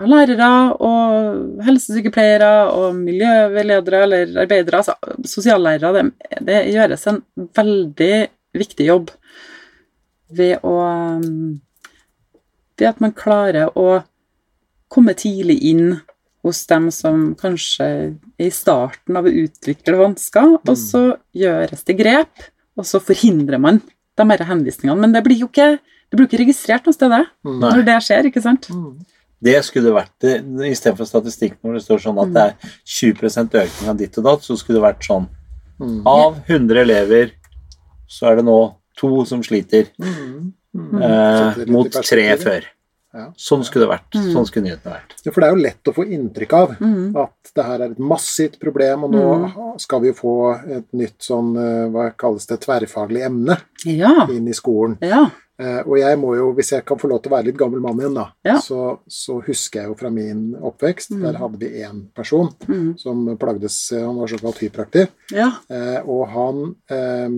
av lærere og helsesykepleiere og miljøveiledere eller arbeidere, altså sosiallærere, det, det gjøres en veldig viktig jobb ved å Ved at man klarer å komme tidlig inn hos dem som kanskje er i starten av å utvikle vansker, og så gjøres det grep, og så forhindrer man de her henvisningene. Men det blir jo ikke, det blir ikke registrert noe sted, det, Mm. Nei. når det skjer, ikke sant? Mm. Det skulle det vært det, Istedenfor statistikk når det står sånn at det er 20% økning av ditt og datt, så skulle det vært sånn Mm. Av 100 elever så er det nå to som sliter, Mm. Mm. eh, mot tre før. Ja. Sånn skulle det vært. Mm. Sånn skulle nyhetene vært. Ja, for det er jo lett å få inntrykk av Mm. at det her er et massivt problem, og nå skal vi jo få et nytt sånn, eh, hva kalles det, tverrfaglig emne Ja. inn i skolen. Ja. Eh, og jeg må jo, hvis jeg kan få lov til å være litt gammel mann igjen, da, Ja. så, så husker jeg jo fra min oppvekst, Mm. der hadde vi én person Mm. som plagdes eh, Han var såkalt hyperaktiv. Ja. Eh, og han eh,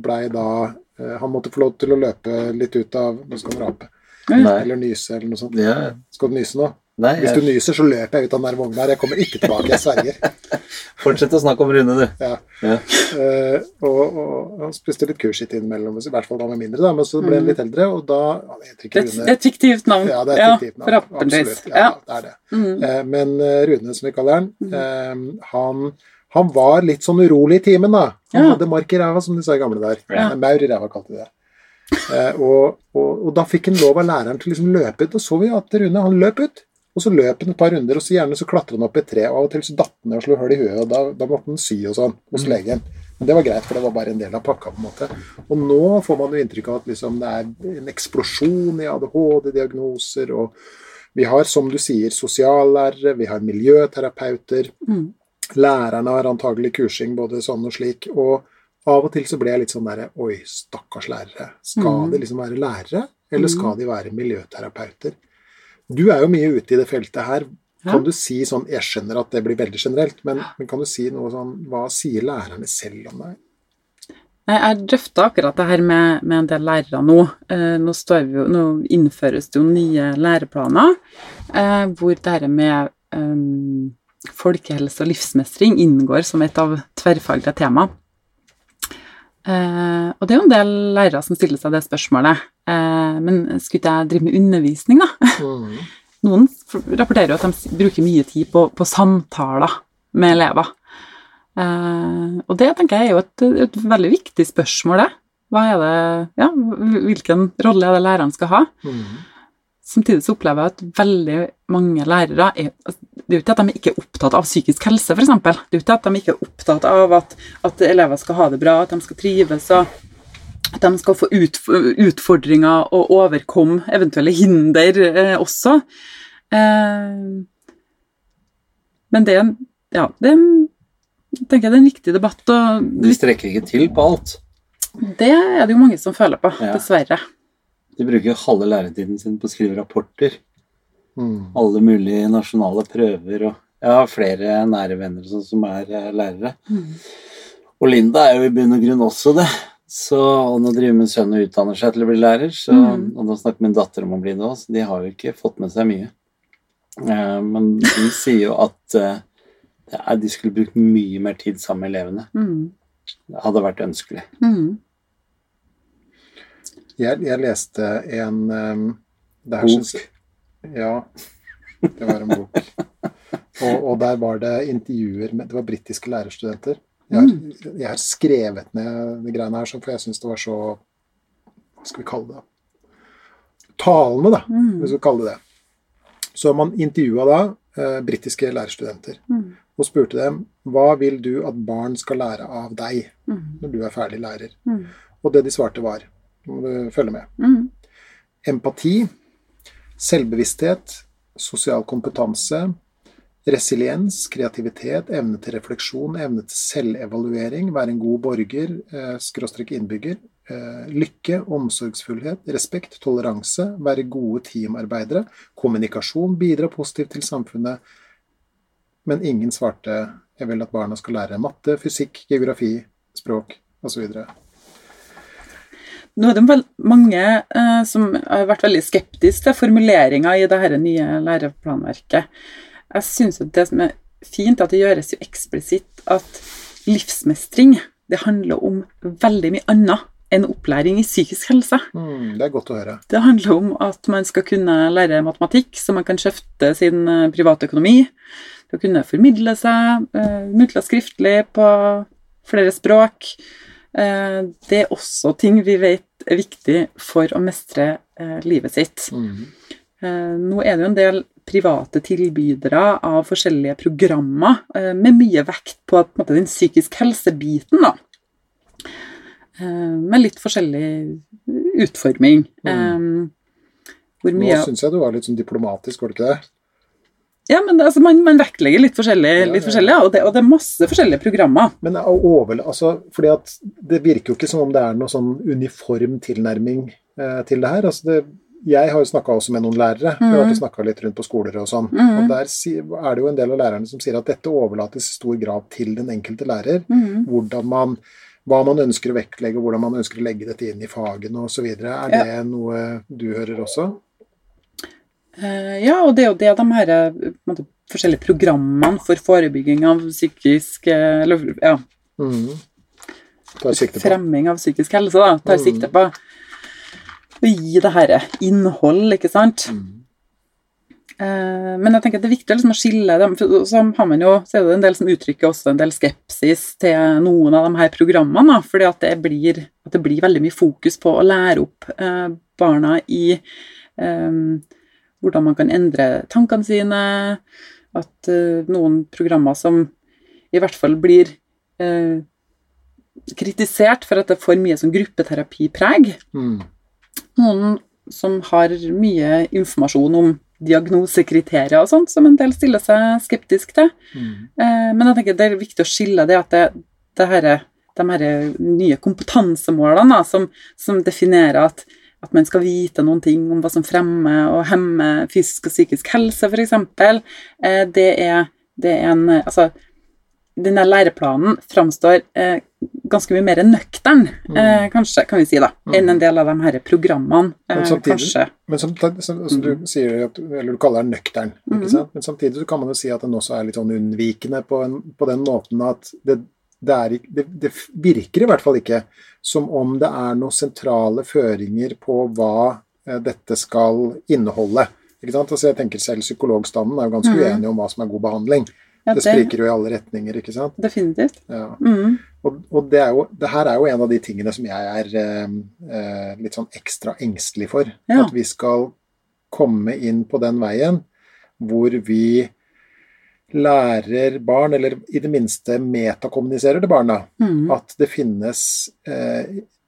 blei da eh, Han måtte få lov til å løpe litt ut av Nå skal han rape. Nei. Eller nyse, eller noe sånt. Ja. Skal du nyse nå? Nei, Hvis du jeg, nyser, så løper jeg ut av den der vogna her. Jeg kommer ikke tilbake, jeg sverger. [LAUGHS] fortsett å snakke om Rune, du. Ja. Ja. Uh, og, og han spiste litt kurskitt innimellom, i hvert fall da han var mindre, da, men så ble han litt eldre, og da Han heter ikke Det er et- Rune. det er et fiktivt navn. Ja, det er et fiktivt navn. Absolutt. Ja, Ja. det er det. Mm. Uh, Men eh, Rune, som vi kaller han, uh, han, han var litt sånn urolig i timen, da. Han Ja. hadde mark i ræva, som de sa i gamle der. Ja. Maur i ræva, kalte de det. Eh, og, og, og da fikk han lov av læreren til å liksom løpe ut, og så vi at Rune han løp ut. Og så løp han et par runder, og så gjerne så klatra han opp i et tre, og av og til så datt han ned og slo hull i huet, og da, da måtte han sy og sånn hos legen. Men det var greit, for det var bare en del av pakka. på en måte. Og nå får man jo inntrykk av at liksom, det er en eksplosjon i ADHD-diagnoser, og vi har, som du sier, sosiallærere, vi har miljøterapeuter. Mm. Lærerne har antagelig kursing både sånn og slik. Og av og til så ble jeg litt sånn derre Oi, stakkars lærere. Skal Mm. de liksom være lærere, eller skal de være miljøterapeuter? Du er jo mye ute i det feltet her. Ja. Kan du si sånn Jeg skjønner at det blir veldig generelt, men, men kan du si noe sånn Hva sier lærerne selv om det? Nei, Jeg drøfta akkurat det her med, med en del lærere nå. Eh, nå, står vi jo, nå innføres det jo nye læreplaner eh, hvor det her med eh, folkehelse og livsmestring inngår som et av tverrfaglige tema. Eh, og det er jo en del lærere som stiller seg det spørsmålet. Eh, men skulle ikke jeg drive med undervisning, da? [LAUGHS] Mm. Noen rapporterer jo at de bruker mye tid på, på samtaler med elever. Eh, og det tenker jeg er jo et, et veldig viktig spørsmål, det. Hva er det, ja, hvilken rolle er det læreren skal ha? Mm. Samtidig så opplever jeg at veldig mange lærere er altså, Det er jo ikke at de ikke er opptatt av psykisk helse, f.eks. Det er jo ikke at de ikke er opptatt av at, at elever skal ha det bra, at de skal trives, og at de skal få utfordringer og overkomme eventuelle hinder eh, også. Eh, men det er en Ja, det er en, tenker jeg det er en viktig debatt, og De strekker ikke til på alt. det er det jo mange som føler på, Ja. dessverre. De bruker halve læretiden sin på å skrive rapporter. Mm. Alle mulige nasjonale prøver og Jeg har flere nære venner sånn som er lærere. lærere. Og Linda er jo i bunn og grunn også det. Så, og nå driver min sønn og utdanner seg til å bli lærer, så, Mm. og nå snakker min datter om å bli det òg, så de har jo ikke fått med seg mye. Eh, men de [LAUGHS] sier jo at eh, de skulle brukt mye mer tid sammen med elevene. Mm. hadde vært ønskelig. Mm. Jeg, jeg leste en um, det her Bok. synes- Ja, det var en bok. Og, og der var det intervjuer med Det var britiske lærerstudenter. Jeg har, jeg har skrevet ned de greiene her, for jeg syns det var så Hva skal vi kalle det? Talende, da, Mm. hvis vi skal kalle det det. Så man intervjua da eh, britiske lærerstudenter Mm. og spurte dem hva vil du at barn skal lære av deg Mm. når du er ferdig lærer. Mm. Og det de svarte var må du følge med. Mm. Empati, selvbevissthet, sosial kompetanse, resiliens, kreativitet, evne til refleksjon, evne til selvevaluering, være en god borger, eh, skråstrek innbygger, eh, lykke, omsorgsfullhet, respekt, toleranse, være gode teamarbeidere, kommunikasjon, bidra positivt til samfunnet. Men ingen svarte 'jeg vil at barna skal lære matte, fysikk, geografi, språk' osv. Nå er det mange eh, som har vært veldig skeptiske til formuleringa i det nye læreplanverket. Jeg syns det som er fint, at det gjøres jo eksplisitt at livsmestring det handler om veldig mye annet enn opplæring i psykisk helse. Mm, det er godt å høre. Det handler om at man skal kunne lære matematikk, så man kan skjøfte sin private privatøkonomi. Til å kunne formidle seg eh, muntlig og skriftlig på flere språk. Eh, det er også ting vi vet er viktig for å mestre eh, livet sitt. Mm. Eh, nå er det jo en del private tilbydere av forskjellige programmer med mye vekt på, på den psykisk helse-biten, da. Med litt forskjellig utforming. Mm. hvor Nå mye syns jeg du var litt sånn diplomatisk, var det ikke det? Ja, men altså, man, man vektlegger litt forskjellig, litt forskjellig og, det, og det er masse forskjellige programmer. Men over, altså, fordi at det virker jo ikke som om det er noe sånn uniform tilnærming eh, til det her. Altså det, jeg har jo snakka også med noen lærere. Vi har vært snakka litt rundt på skoler og sånn. Mm. Og der er det jo en del av lærerne som sier at dette overlates i stor grad til den enkelte lærer. Mm. Hvordan man, hva man ønsker å vektlegge, hvordan man ønsker å legge dette inn i fagene osv. Er Ja. det noe du hører også? Eh, ja, og det er jo det de her eh, måte, forskjellige programmene for forebygging av psykisk eh, Eller ja, mm. Fremming av psykisk helse, da, tar mm. sikte på å gi det her innhold, ikke sant. Eh, men jeg tenker at det er viktig liksom, å skille dem. For så har man jo, så er det en del som uttrykker også en del skepsis til noen av de her programmene. Da, fordi at det, blir, at det blir veldig mye fokus på å lære opp eh, barna i eh, hvordan man kan endre tankene sine. At uh, noen programmer som i hvert fall blir uh, kritisert for at det er for mye sånn gruppeterapipreg mm. noen som har mye informasjon om diagnosekriterier og sånt, som en del stiller seg skeptisk til. Mm. Uh, Men jeg tenker det er viktig å skille det at det, det her, de her nye kompetansemålene da, som, som definerer at, at man skal vite noen ting om hva som fremmer og hemmer fysisk og psykisk helse, f.eks., eh, det er, det er en Altså, denne læreplanen framstår eh, ganske mye mer nøktern, eh, kanskje, kan vi si, da, enn en del av de her programmene. Eh, Men samtidig- kanskje. Men som, som, altså du sier at, eller du kaller den nøktern, ikke sant? men samtidig så kan man jo si at den også er litt sånn unnvikende på, en, på den måten at det, det, er, det, det virker i hvert fall ikke som om det er noen sentrale føringer på hva eh, dette skal inneholde. Ikke sant? Altså jeg tenker Selv psykologstanden er jo ganske mm. uenig om hva som er god behandling. Ja, Det spriker jo i alle retninger, ikke sant. Definitivt. Ja. Mm. Og, og det, jo, det her er jo en av de tingene som jeg er eh, eh, litt sånn ekstra engstelig for. Ja. At vi skal komme inn på den veien hvor vi lærer barn, eller i det minste metakommuniserer til barna, Mm. at det finnes eh,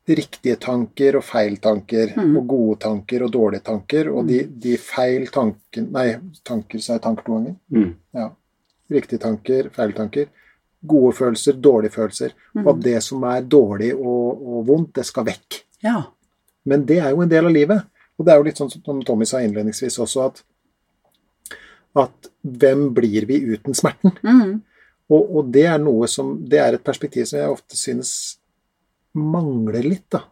riktige tanker og feil tanker, Mm. og gode tanker og dårlige tanker, og de, de feil tankene Nei, tanker, sa jeg tanker to ganger? Mm. Ja. Riktige tanker, feil tanker. Gode følelser, dårlige følelser. Og at Mm. det som er dårlig og, og vondt, det skal vekk. Ja. Men det er jo en del av livet. Og det er jo litt sånn som Tommy sa innledningsvis også, at, at hvem blir vi uten smerten? Mm. Og, og det er noe som Det er et perspektiv som jeg ofte synes mangler litt, da.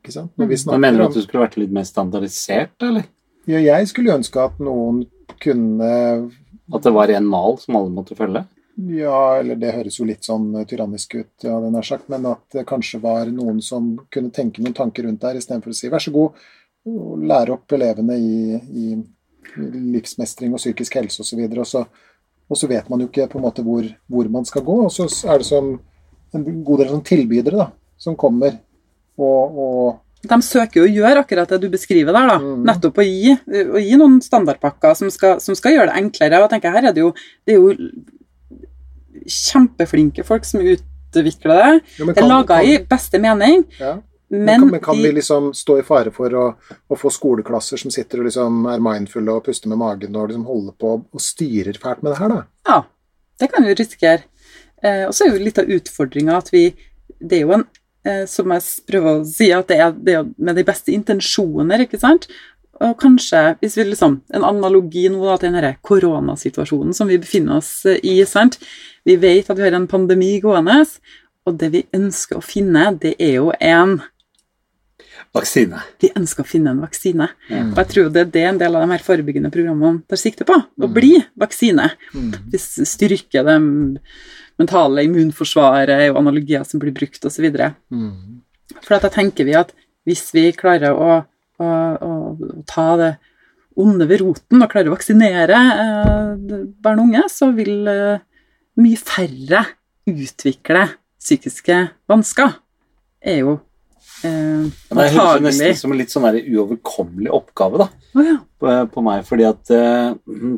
Ikke sant? Når vi Mm. Snakker mener du at du skulle vært litt mer standardisert, eller? ja, Jeg skulle ønske at noen kunne At det var en mal som alle måtte følge? Ja, eller det høres jo litt sånn tyrannisk ut, ja, den er sagt, men at det kanskje var noen som kunne tenke noen tanker rundt der, istedenfor å si vær så god, lære opp elevene i, i livsmestring og psykisk helse osv. Og, så, og så vet man jo ikke på en måte hvor, hvor man skal gå. Og så er det som en god del sånn tilbydere da, som kommer og, og De søker jo å gjøre akkurat det du beskriver der, da. Mm. Nettopp å gi, å gi noen standardpakker som skal, som skal gjøre det enklere. Og jeg tenker, her er det jo, det er jo kjempeflinke folk som utvikler det. Jo, kan, Det er laga i beste mening, ja. Men, men, kan, men kan de, vi liksom stå i fare for å, å få skoleklasser som sitter og liksom er mindfulle og puster med magen og liksom holder på og styrer fælt med det her, da? Ja, det kan vi jo risikere. Eh, og så er jo litt av utfordringa at vi Det er jo en eh, Som jeg prøver å si, at det er, det er med de beste intensjoner, ikke sant? Og kanskje, hvis vi liksom En analogi nå da, til den denne koronasituasjonen som vi befinner oss eh, i, sant? Vi vet at vi har en pandemi gående, og det vi ønsker å finne, det er jo en Vaksine. De ønsker å finne en vaksine. Mm. Og jeg tror det er det en del av de her forebyggende programmene tar sikte på. Å bli vaksine. Mm. Styrker det mentale immunforsvaret og analogier som blir brukt osv. Mm. For at da tenker vi at hvis vi klarer å, å, å, å ta det onde ved roten og klarer å vaksinere eh, barn og unge, så vil eh, mye færre utvikle psykiske vansker. Er jo eh, Det høres nesten som en litt sånn uoverkommelig oppgave da, oh, ja. på, på meg, fordi at uh,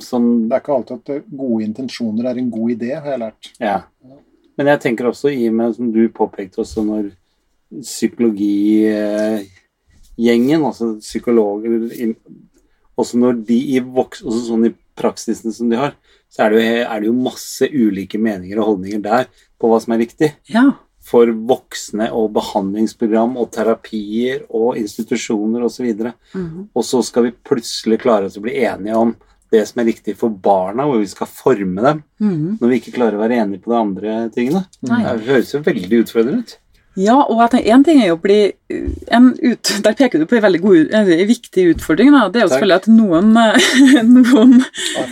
sånn Det er ikke alltid at eh, gode intensjoner er en god idé, har jeg lært. Ja. Men jeg tenker også i og med, som du påpekte også, når psykologigjengen, altså psykologer Også når de i voks, også sånn i praksisene som de har, så er det, jo, er det jo masse ulike meninger og holdninger der på hva som er riktig. ja. For voksne og behandlingsprogram og terapier og institusjoner osv. Og, Mhm. og så skal vi plutselig klare oss å bli enige om det som er riktig for barna, hvor vi skal forme dem, Mhm. når vi ikke klarer å være enige på de andre tingene. Nei. Det høres jo veldig utfordrende ut. Ja, og jeg tenker, en ting er jo å bli en ut, [LAUGHS] Der peker du på en veldig god, en viktig utfordring. Da. Det er jo Takk. selvfølgelig at noen, eh, [LAUGHS] noen,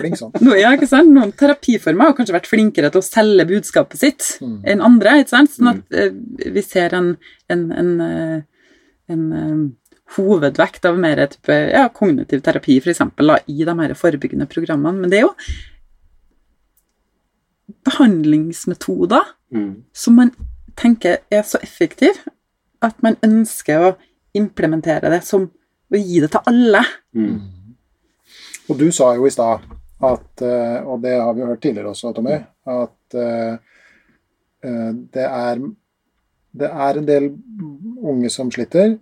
flink sånn. no, ja, ikke sant? noen terapiformer har kanskje vært flinkere til å selge budskapet sitt Mm. enn andre. Ikke sant? Sånn at mm. vi ser en, en, en, eh, en eh, hovedvekt av mer type, ja, kognitiv terapi eksempel, i de her forebyggende programmene. Men det er jo behandlingsmetoder Mm. som man tenker er så effektiv at man ønsker å implementere det som å gi det til alle. Mm. Og du sa jo i stad at, eh, og det har vi hørt tidligere også, Tommy, at eh, eh, det er, det er en del unge som sliter,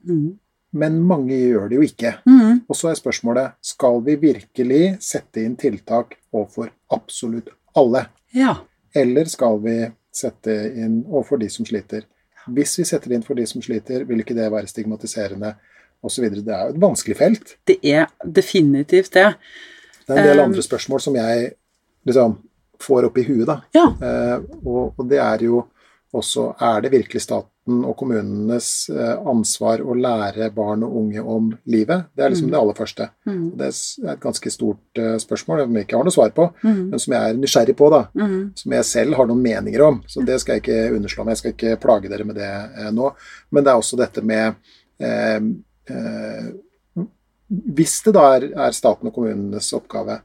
men mange gjør det jo ikke. Mm. Og så er spørsmålet skal vi virkelig sette inn tiltak overfor absolutt alle, Ja. eller skal vi sette inn overfor de som sliter? Hvis vi setter inn for de som sliter, vil ikke det være stigmatiserende osv. Det er jo et vanskelig felt. Det er definitivt det. Det er en del Um, andre spørsmål som jeg liksom får opp i huet, da. Ja. Uh, og, og det er jo også Er det virkelig staten og kommunenes eh, ansvar å lære barn og unge om livet? Det er liksom Mm. det aller første. Mm. Det er et ganske stort eh, spørsmål som jeg ikke har noe svar på, Mm. men som jeg er nysgjerrig på, da. Mm. Som jeg selv har noen meninger om. Så det skal jeg ikke underslå meg. Jeg skal ikke plage dere med det eh, nå. Men det er også dette med eh, eh, Hvis det da er, er staten og kommunenes oppgave,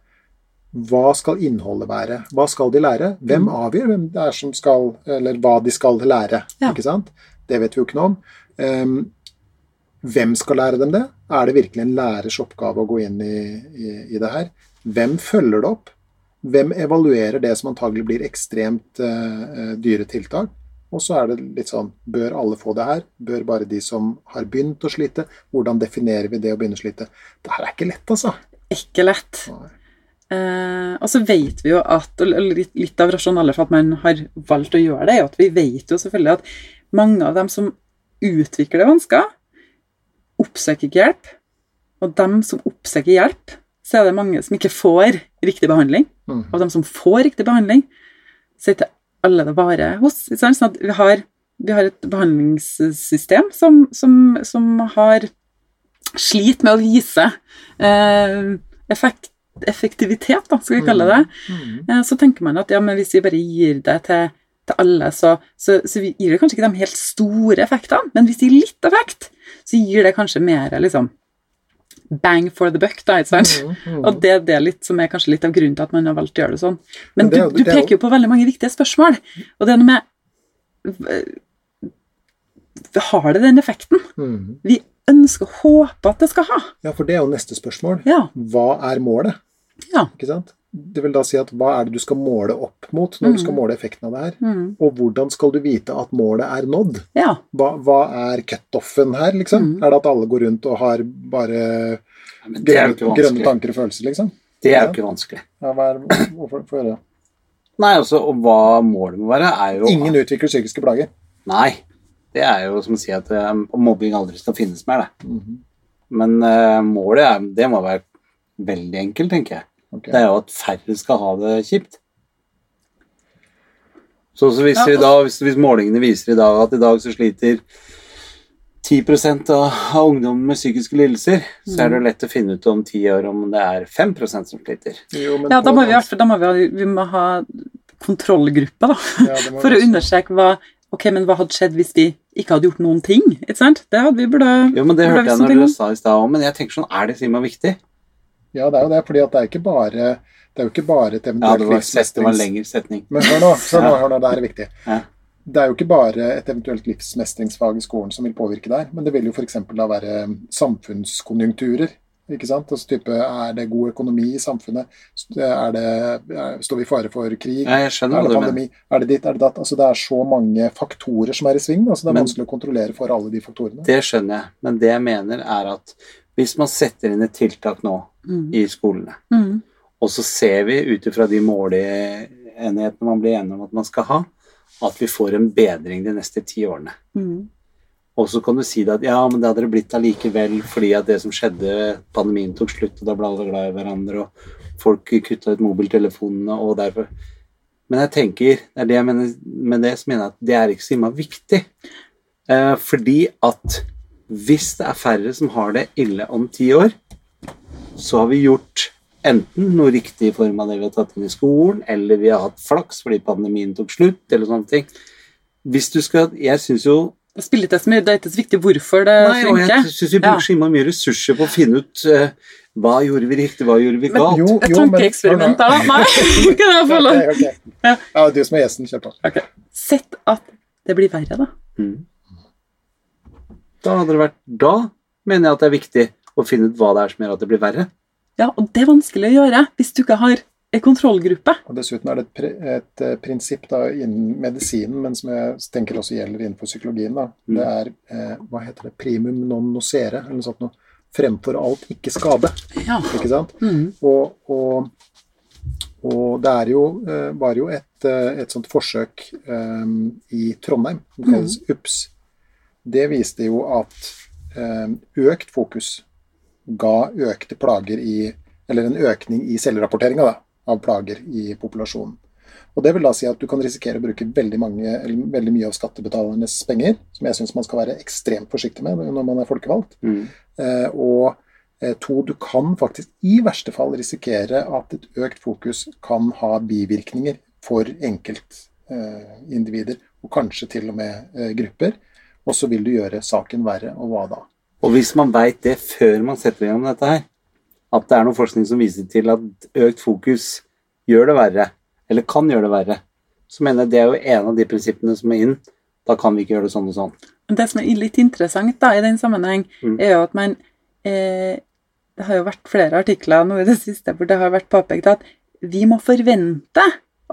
hva skal innholdet være? Hva skal de lære? Hvem avgjør hvem det er som skal, eller hva de skal lære? Ja. Ikke sant? Det vet vi jo ikke noe om. Ehm, hvem skal lære dem det? Er det virkelig en lærers oppgave å gå inn i, i, i det her? Hvem følger det opp? Hvem evaluerer det som antagelig blir ekstremt uh, dyre tiltak? Og så er det litt sånn Bør alle få det her? Bør bare de som har begynt å slite? Hvordan definerer vi det å begynne å slite? Det her er ikke lett, altså. Ikke lett. Eh, og så vet vi jo at og litt, litt av rasjonalet for at man har valgt å gjøre det, er jo at vi vet jo selvfølgelig at mange av dem som utvikler vansker, oppsøker ikke hjelp. Og dem som oppsøker hjelp, så er det mange som ikke får riktig behandling. Mm. Og dem som får riktig behandling, så er ikke alle det bare hos. Sånn at vi har, vi har et behandlingssystem som, som, som har slit med å vise eh, effekt effektivitet, da, skal vi kalle det, Mm. eh, så tenker man at ja, men hvis vi bare gir det til, til alle, så, så, så gir det kanskje ikke de helt store effektene, men hvis det gir litt effekt, så gir det kanskje mer liksom bang for the buck, da, ikke sant? Mm, mm. Og det er det litt som er kanskje litt av grunnen til at man har valgt å gjøre det sånn. Men Men det er du, du er peker jo på veldig mange viktige spørsmål, og det er noe med Har det den effekten? Mm. Vi ønsker og håper at det skal ha. Ja, for det er jo neste spørsmål. Ja. Hva er målet? Ja. Ikke sant? Det vil da si at hva er det du skal måle opp mot når du skal Mhm. måle effekten av det her? Mm. Og hvordan skal du vite at målet er nådd? ja. Hva, hva er cutoffen her, liksom? Mm. Er det at alle går rundt og har bare grønne, grønne tanker og følelser, liksom? Det er jo ikke vanskelig. Ja, hva er, hvorfor, gjøre det? Nei, altså, og hva målet må være, er jo Ingen utvikler psykiske plager. Nei. Det er jo som å si at eh, mobbing aldri skal finnes mer, det. -hmm. Men uh, målet er, det må være veldig enkelt, tenker jeg. Ok. Det er jo at færre skal ha det kjipt. Så, så hvis, Ja, vi da, hvis, hvis målingene viser i dag at i dag så sliter 10 av, av ungdommen med psykiske lidelser, så er det Mm. lett å finne ut om ti år om det er 5% som sliter. Jo, men ja, da må vi, da må vi, ha, vi må ha kontrollgruppe, da. ja, [LAUGHS] For å understreke hva Ok, men hva hadde skjedd hvis de ikke hadde gjort noen ting? Ikke sant? Det hadde vi burde Jo, men Det hørte jeg når du sa i stad òg, men jeg tenker sånn, er det så viktig? Ja, det er jo det, fordi at det er ikke bare det er jo ikke bare et eventuelt ja, var, det var en lengre setning. Men hør nå, hør nå, hør nå, det er viktig. Ja. Det er jo ikke bare et eventuelt livsmestringsfag i skolen som vil påvirke der, men det vil jo f.eks. da være samfunnskonjunkturer. Ikke sant? Altså type, Er det god økonomi i samfunnet? Er det, er, står vi i fare for krig? Ja, jeg skjønner Er det pandemi? pandemi? Er det ditt? Er det datt? Altså, det er så mange faktorer som er i sving. Altså, det er Men- vanskelig å kontrollere for alle de faktorene. Det skjønner jeg, men det jeg mener er at hvis man setter inn et tiltak nå Mm. i skolene, Mm. og så ser vi ut ifra de måleenighetene man blir enig om at man skal ha, at vi får en bedring de neste ti årene. Mm. Og så kan du si det at ja, men det hadde det blitt allikevel fordi at det som skjedde, pandemien tok slutt, og da ble alle glad i hverandre, og folk kutta ut mobiltelefonene, og derfor Men jeg tenker, det er det jeg mener med det, så mener jeg at det er ikke så innmari viktig. Eh, fordi at hvis det er færre som har det ille om ti år, så har vi gjort enten noe riktig i form av det vi har tatt inn i skolen, eller vi har hatt flaks fordi pandemien tok slutt, eller sånne ting. Hvis du skal Jeg syns jo Det spiller ikke så mye, det er ikke så viktig hvorfor det Nei, og jeg funker. syns vi bruker så ja. mye ressurser på å finne ut uh, hva gjorde vi riktig, hva gjorde vi Men galt. jo, Et jo, men- tankeeksperiment der, da? [LAUGHS] Nei, kan jeg få lov? Okay, ok. Ja. Ja, du som er gjesten, kjør på. Okay. Sett at det blir verre, da. Mm. Da hadde det vært Da mener jeg at det er viktig å finne ut hva det er som gjør at det blir verre. Ja, og det er vanskelig å gjøre hvis du ikke har en kontrollgruppe. Og Dessuten er det et, pre- et eh, prinsipp da, innen medisinen, men som jeg tenker også gjelder innenfor psykologien. Da. Mm. Det er eh, hva heter det, primum non nocere, eller noe sånt noe. Fremfor alt ikke skade. Ja. Ikke sant? Mm. Og, og, og det er jo, eh, var jo et, eh, et sånt forsøk um, i Trondheim, som kalles UPS. Det viste jo at um, økt fokus ga økte plager i Eller en økning i selvrapporteringa av plager i populasjonen. Og Det vil da si at du kan risikere å bruke veldig, mange, eller veldig mye av skattebetalernes penger, som jeg syns man skal være ekstremt forsiktig med når man er folkevalgt. Mm. Eh, og eh, to, du kan faktisk i verste fall risikere at et økt fokus kan ha bivirkninger for enkeltindivider, og kanskje til og med eh, grupper. Og så vil du gjøre saken verre, og hva da? Og hvis man veit det før man setter i gang dette her, at det er noe forskning som viser til at økt fokus gjør det verre, eller kan gjøre det verre, så mener jeg det er jo en av de prinsippene som er inn. Da kan vi ikke gjøre det sånn og sånn. Men Det som er litt interessant da, i den sammenheng, Mm. er jo at man eh, Det har jo vært flere artikler nå i det siste hvor det har vært påpekt at vi må forvente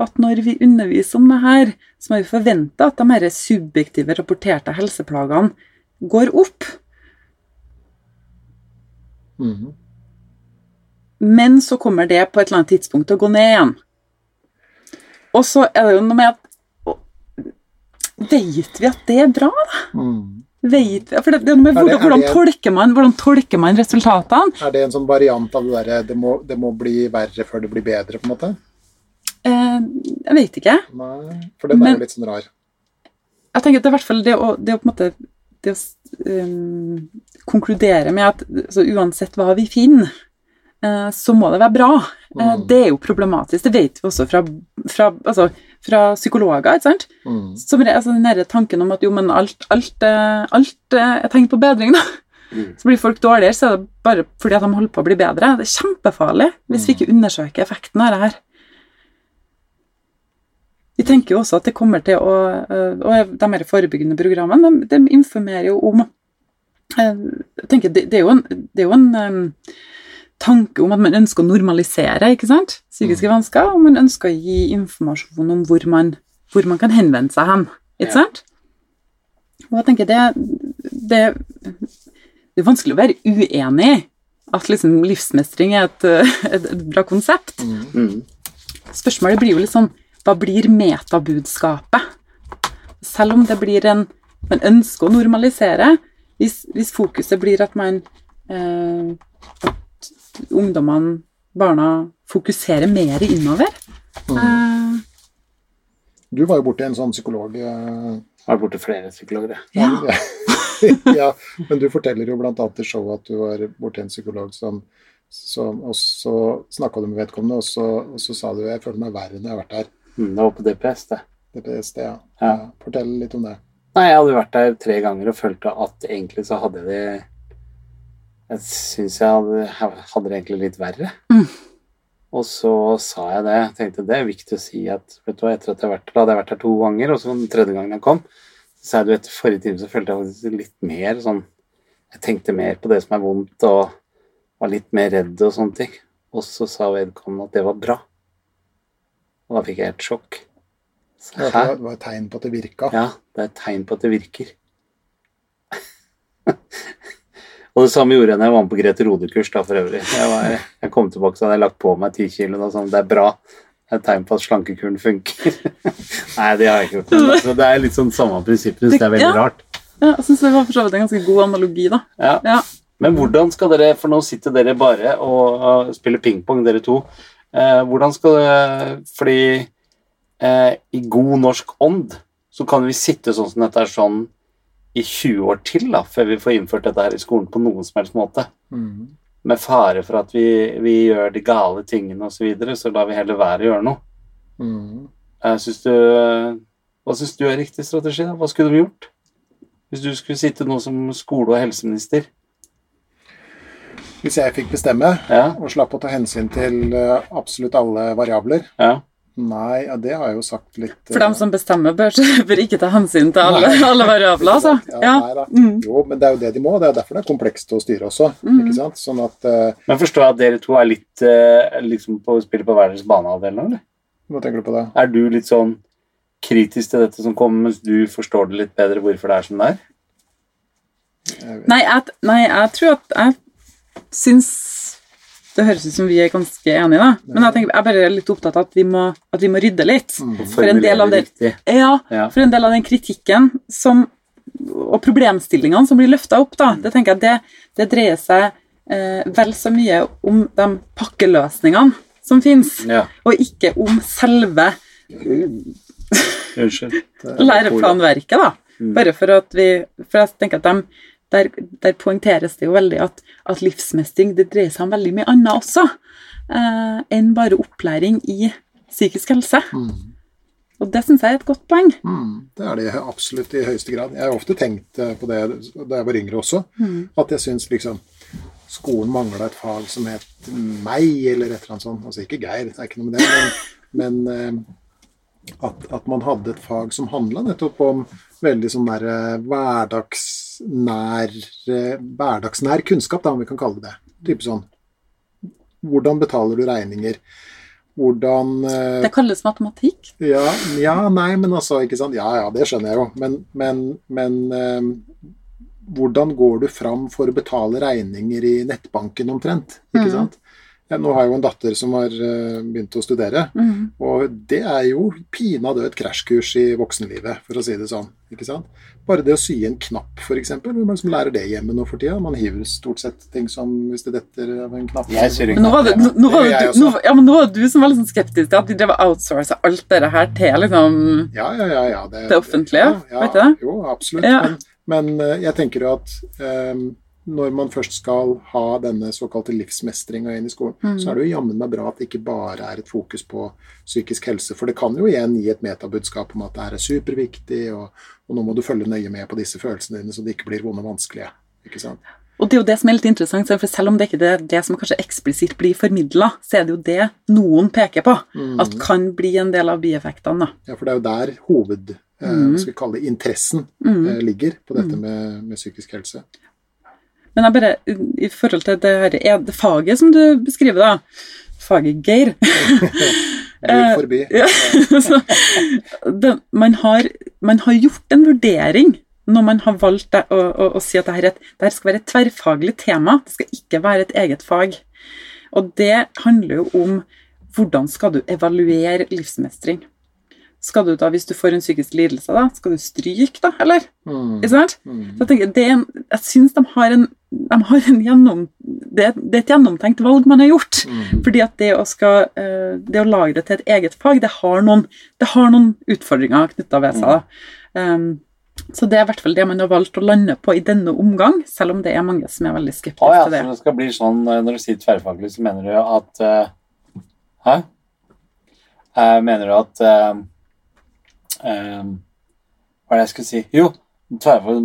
at når vi underviser om det her, så må vi forvente at de her subjektive rapporterte helseplagene går opp. Mhm. Men så kommer det på et eller annet tidspunkt til å gå ned igjen. Og så er det jo noe med at Vet vi at det er bra? Mm. Vet for det, det med Er det- hvordan, hvordan, er det- tolker man, hvordan tolker man resultatene? Er det en sånn variant av det derre det, det må bli verre før det blir bedre, på en måte? Eh, jeg vet ikke. Nei, for den er jo litt sånn rar. Jeg tenker at det er i hvert fall det å, det å på en måte det å um, konkludere med at altså, uansett hva vi finner, eh, så må det være bra. Eh, Mm. Det er jo problematisk. Det vet vi også fra, fra, altså, fra psykologer. ikke sant? Mm. Som, altså, den derre tanken om at jo, men alt, alt, eh, alt er tegn på bedring, da. Mm. Så blir folk dårligere, så er det bare fordi at de holder på å bli bedre. Det er kjempefarlig hvis vi ikke undersøker effekten av det her. Vi tenker jo også at det kommer til å Og de her forebyggende programmene, de, de informerer jo om jeg tenker, det, det er jo en, det er jo en um, tanke om at man ønsker å normalisere ikke sant? psykiske vansker, og man ønsker å gi informasjon om hvor man, hvor man kan henvende seg hen. Ikke sant? Og jeg tenker det, det, det er vanskelig å være uenig i at liksom livsmestring er et, [LAUGHS] et, et bra konsept. Mm. Spørsmålet blir jo litt sånn Hva blir metabudskapet? Selv om det blir en Man ønsker å normalisere, hvis, hvis fokuset blir at man eh, At ungdommene, barna, fokuserer mer innover eh, Du var jo borti en sånn psykolog eh, Jeg har vært borti flere psykologer, jeg. Ja. ja, [LAUGHS] men du forteller jo annet i showet at du var borti en psykolog som, som Og så snakka du med vedkommende, og så, og så sa du jeg føler meg verre når jeg har vært her. Mm, det var på DPS, det. DPS, det, ja. Ja. ja. Fortell litt om det. Nei, jeg hadde vært der tre ganger og følte at egentlig så hadde de Jeg syns jeg hadde, hadde det egentlig litt verre. Mm. Og så sa jeg det. Jeg tenkte det er viktig å si at vet du hva, etter at jeg har vært der, hadde jeg vært der to ganger, og så den tredje gangen jeg kom, så sa jeg du etter forrige time så følte jeg faktisk litt mer sånn Jeg tenkte mer på det som er vondt, og var litt mer redd og sånne ting. Og så sa vedkommende at det var bra. Og da fikk jeg et sjokk. Så, Det Hæ? var, det var et tegn på at det virka. Ja, det er et tegn på at det virker. [LAUGHS] og det samme gjorde jeg når jeg var med på Grete Rode-kurs, da, for øvrig. Jeg, var, jeg kom tilbake så hadde jeg lagt på meg ti kilo. Da, sånn, det er bra. Det er et tegn på at slankekuren funker. [LAUGHS] Nei, det har jeg ikke gjort. Men, altså, det er litt sånn samme prinsipp. Det er veldig Ja. rart. ja, Jeg syns det var for så vidt en ganske god analogi, da. Ja. Ja. Men hvordan skal dere, for nå sitter dere bare og spiller pingpong, dere to. Eh, hvordan skal det Fordi eh, i god norsk ånd så kan vi sitte sånn som dette er sånn i 20 år til, da, før vi får innført dette her i skolen på noen som helst måte. Mm. Med fare for at vi, vi gjør de gale tingene osv., så, videre, så lar vi heller være å gjøre noe. Mm. Jeg synes du, hva syns du er riktig strategi? da? Hva skulle de gjort? Hvis du skulle sitte nå som skole- og helseminister? Hvis jeg fikk bestemme Ja, og slapp å ta hensyn til eh, absolutt alle variabler ja. Nei, ja, det har jeg jo sagt litt For dem som bestemmer, bør, [LAUGHS] bør ikke ta hensyn til alle, Nei. alle variabler, altså. Ja, da. Mm. Jo, men det er jo det de må. Det er derfor det er komplekst å styre også. Mm. ikke sant? Sånn at uh, Men forstår jeg at dere to er litt uh, liksom på spiller på hver deres banehalvdel nå, eller? Hva tenker du på da? Er du litt sånn kritisk til dette som kommer, mens du forstår det litt bedre hvorfor det er som det er? Jeg. Nei, jeg, nei, jeg tror at jeg syns Det høres ut som vi er ganske enige, da. Men jeg, tenker, jeg er bare litt opptatt av at vi må, at vi må rydde litt. Mm. For en del av det- Ja, Ja. for en del av den kritikken som, og problemstillingene som blir løfta opp, da, det tenker jeg det, det dreier seg eh, vel så mye om de pakkeløsningene som fins, Ja, og ikke om selve unnskyld. [LAUGHS] læreplanverket, da. Mm. Bare for at vi For jeg tenker at de, der, der poengteres det jo veldig at, at livsmestring det dreier seg om veldig mye annet også eh, enn bare opplæring i psykisk helse. Mm. Og det syns jeg er et godt poeng. Mm, det er det absolutt i høyeste grad. Jeg har ofte tenkt eh, på det da jeg var yngre også, at jeg syns liksom skolen mangla et fag som het meg, eller et eller annet sånt. Altså ikke Geir, det er ikke noe med det, men, men eh, at, at man hadde et fag som handla nettopp om veldig sånn der eh, hverdagsnær eh, hverdagsnær kunnskap, da, om vi kan kalle det det. Type sånn Hvordan betaler du regninger? Hvordan eh, Det kalles matematikk. ja, ja, nei, men altså, ikke sant. Ja, ja, det skjønner jeg jo. Men, men, men eh, hvordan går du fram for å betale regninger i nettbanken omtrent? Ikke mm. sant? Nå har jeg jo en datter som har eh, begynt å studere, mm. og det er jo pinadø et krasjkurs i voksenlivet, for å si det sånn. Ikke sant? Bare det å sy en knapp, f.eks. Hvem er det som lærer det hjemme nå for tida? Man hiver stort sett ting som hvis det detter av en knapp. Jeg syr en nå nå, nå nå, ja, men nå var du som var litt sånn skeptisk til at de drev og outsourca alt det her til liksom Ja, ja, ja. ja det, Det offentlige, ja, ja, vet du det? Jo, absolutt. Ja. Men, men eh, jeg tenker jo at eh, når man først skal ha denne såkalte livsmestringa inn i skolen, Mm. så er det jo jammen meg bra at det ikke bare er et fokus på psykisk helse. For det kan jo igjen gi et metabudskap om at det her er superviktig, og, og nå må du følge nøye med på disse følelsene dine, så de ikke blir vonde og vanskelige. Ikke sant? Og det er jo det som er litt interessant, for selv om det ikke er det som kanskje eksplisitt blir formidla, så er det jo det noen peker på at kan bli en del av bieffektene. Ja, for det er jo der hoved, eh, Mm. hva skal vi kalle det, interessen Mm. eh, ligger på dette med, med psykisk helse. Men jeg bare, i forhold til det, her, er det faget som du beskriver, da, faget Geir [LAUGHS] Gud forby. Ja, [LAUGHS] så det, man, har, man har gjort en vurdering når man har valgt det, å, å, å si at dette, her, er et, det skal være et tverrfaglig tema. Det skal ikke være et eget fag. Og det handler jo om hvordan skal du evaluere livsmestring. Skal du da, Hvis du får en psykisk lidelse, da, skal du stryke, da, eller? Mm. Ikke sant? Mm. Så jeg tenker, det er en, jeg syns de har en, de har en gjennom, det, det er et gjennomtenkt valg man har gjort. Mm. Fordi at det å, skal, eh, det å lage det til et eget fag, det har noen, det har noen utfordringer knytta ved seg. Da. Um, så det er i hvert fall det man har valgt å lande på i denne omgang, selv om det er mange som er veldig skeptiske ah, ja, til det. så det skal bli sånn eh, Når du sier tverrfaglig, så mener du at uh, Hæ? Uh, mener du at eh, eh, Hva er det jeg skulle si? Jo,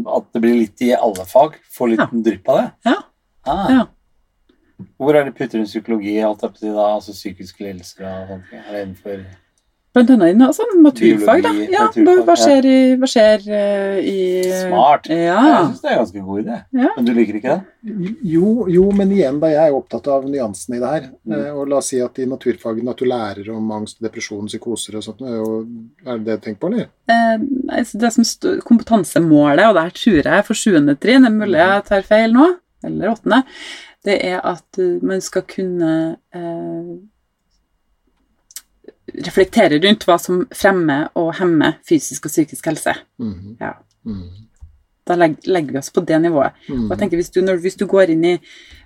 at det blir litt i alle fag. Få litt Ja. drypp av det. Ja. Ah. Ja. Hvor er det putter inn psykologi, alt jeg på da? Altså psykiske lidelser og sånt? Er det innenfor Blant annet innen altså, naturfag, da. Biologi, Ja, naturfag, hva skjer, i, hva skjer uh, i Smart? Ja. Jeg syns det er en ganske god idé. Ja. Men du liker ikke det? Jo, jo, men igjen, da jeg er opptatt av nyansene i det her. Mm. Eh, Og la oss si at i naturfagene at du lærer om angst, depresjon, psykoser og sånt. Og er det det du tenker på, eller? Eh, nei, det som kompetansemålet, og der tror jeg for sjuende trinn, det er mulig jeg tar feil nå, eller åttende, det er at eh, man skal kunne eh, reflektere rundt hva som fremmer og hemmer fysisk og psykisk helse. Mm. Ja. Mm. Da legger, legger vi oss på det nivået. Mm. Og jeg tenker hvis du, når, hvis du går inn i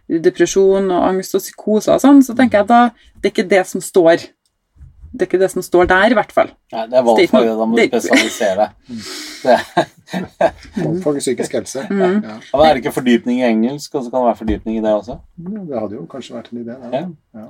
depresjon og angst og psykose og sånn, så tenker jeg da det er ikke det som står det er ikke det som står der, i hvert fall. Nei, det er valgfag, da må du Det- spesialisere deg. Det- Valgfag i psykisk helse. Mm. Ja. Ja, Og Er det ikke fordypning i engelsk, og så kan det være fordypning i det også? Ja, Det hadde jo kanskje vært en idé. Ja. Ja.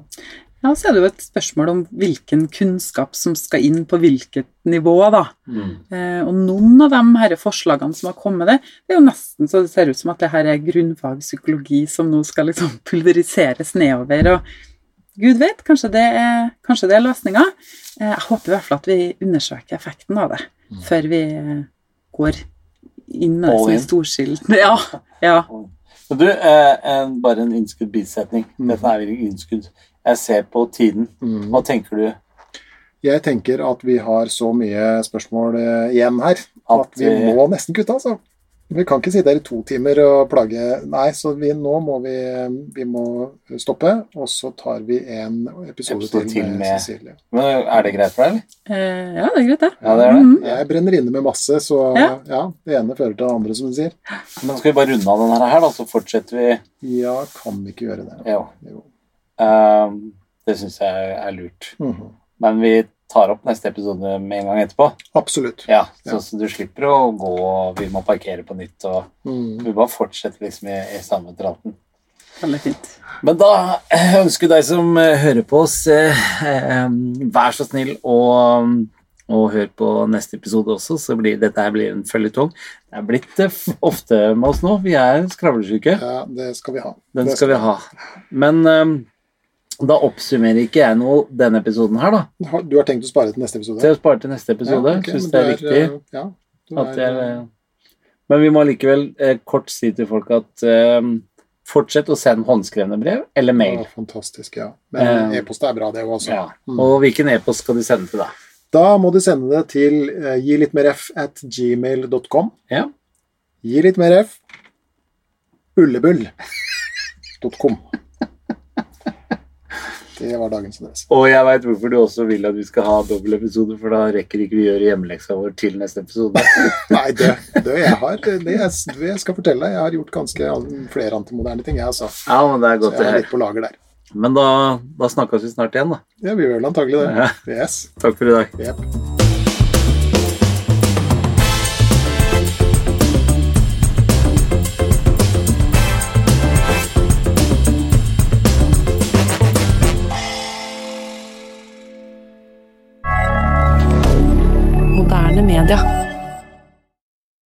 Ja, så er det jo et spørsmål om hvilken kunnskap som skal inn på hvilket nivå, da. Eh, og noen av de her forslagene som har kommet, det, det er jo nesten så det ser ut som at det her er grunnfag psykologi som nå skal liksom [LAUGHS] pulveriseres nedover. og Gud vet, kanskje det er, kanskje det er løsninga. Eh, jeg håper i hvert fall at vi undersøker effekten av det før vi eh, går inn med det som in. en storskilt [LAUGHS] Ja, ja. Du, eh, en, bare en innskudd bisetning. Dette er ikke innskudd. Jeg ser på tiden. Mhm. Hva tenker du? Jeg tenker at vi har så mye spørsmål eh, igjen her at At vi vi- må nesten kutte, altså. Vi kan ikke sitte her i to timer og plage Nei, så vi, nå må vi, vi må stoppe, og så tar vi en episode, Episode til til med, med- Cecilie. Men Er det greit for deg, eller? Eh, ja, det er greit, det. Ja, det er det. Mhm. Jeg brenner inne med masse, så Ja. ja, det ene fører til det andre, som du sier. Men skal vi bare runde av denne her, da, så fortsetter vi? Ja, kan vi ikke gjøre det? Jo. Jo. Um, det syns jeg er lurt. Mhm. Men vi tar opp neste episode med en gang etterpå. Absolutt. Ja, Ja. Så, så du slipper å gå, og vi må parkere på nytt. og mm. Vi bare fortsetter liksom i, i samme traten. Veldig fint. Men da [CLEARS THROAT] ønsker deg som eh, hører på oss, eh, eh, vær så snill og, og hør på neste episode også, så blir dette her blir en føljetong. Det er blitt det ofte med oss nå. Vi er skravlesyke. Ja, det skal vi ha. Den skal, skal vi ha. Men eh, da oppsummerer ikke jeg noe denne episoden her, da. Du har tenkt å spare til neste episode? Til å spare til neste episode. Ja, okay, Syns det er er viktig. eh, Ja, er, jeg, eh, men vi må likevel eh, kort si til folk at eh, fortsett å sende håndskrevne brev eller mail. ja, fantastisk, ja. Men Eh, e-post er bra, det òg, altså. Ja. Mm. Og hvilken e-post skal de sende til da? Da må du sende det til eh, gi litt mer f at gmail.com. Ja. Gi litt mer f ullebull.com. Det var dagens adresse. Og jeg veit hvorfor du også vil at vi skal ha dobbeltepisode, for da rekker ikke vi gjøre hjemmeleksa vår til neste episode. [LAUGHS] Nei, det, det jeg har det jeg, det jeg skal fortelle deg, jeg har gjort ganske flere antimoderne ting, jeg, altså. Ja, men det er Så jeg er litt på lager der. Men da, da snakkes vi snart igjen, da. Ja, vi gjør vel antagelig det. Ja. Yes. Takk for i dag. Jep.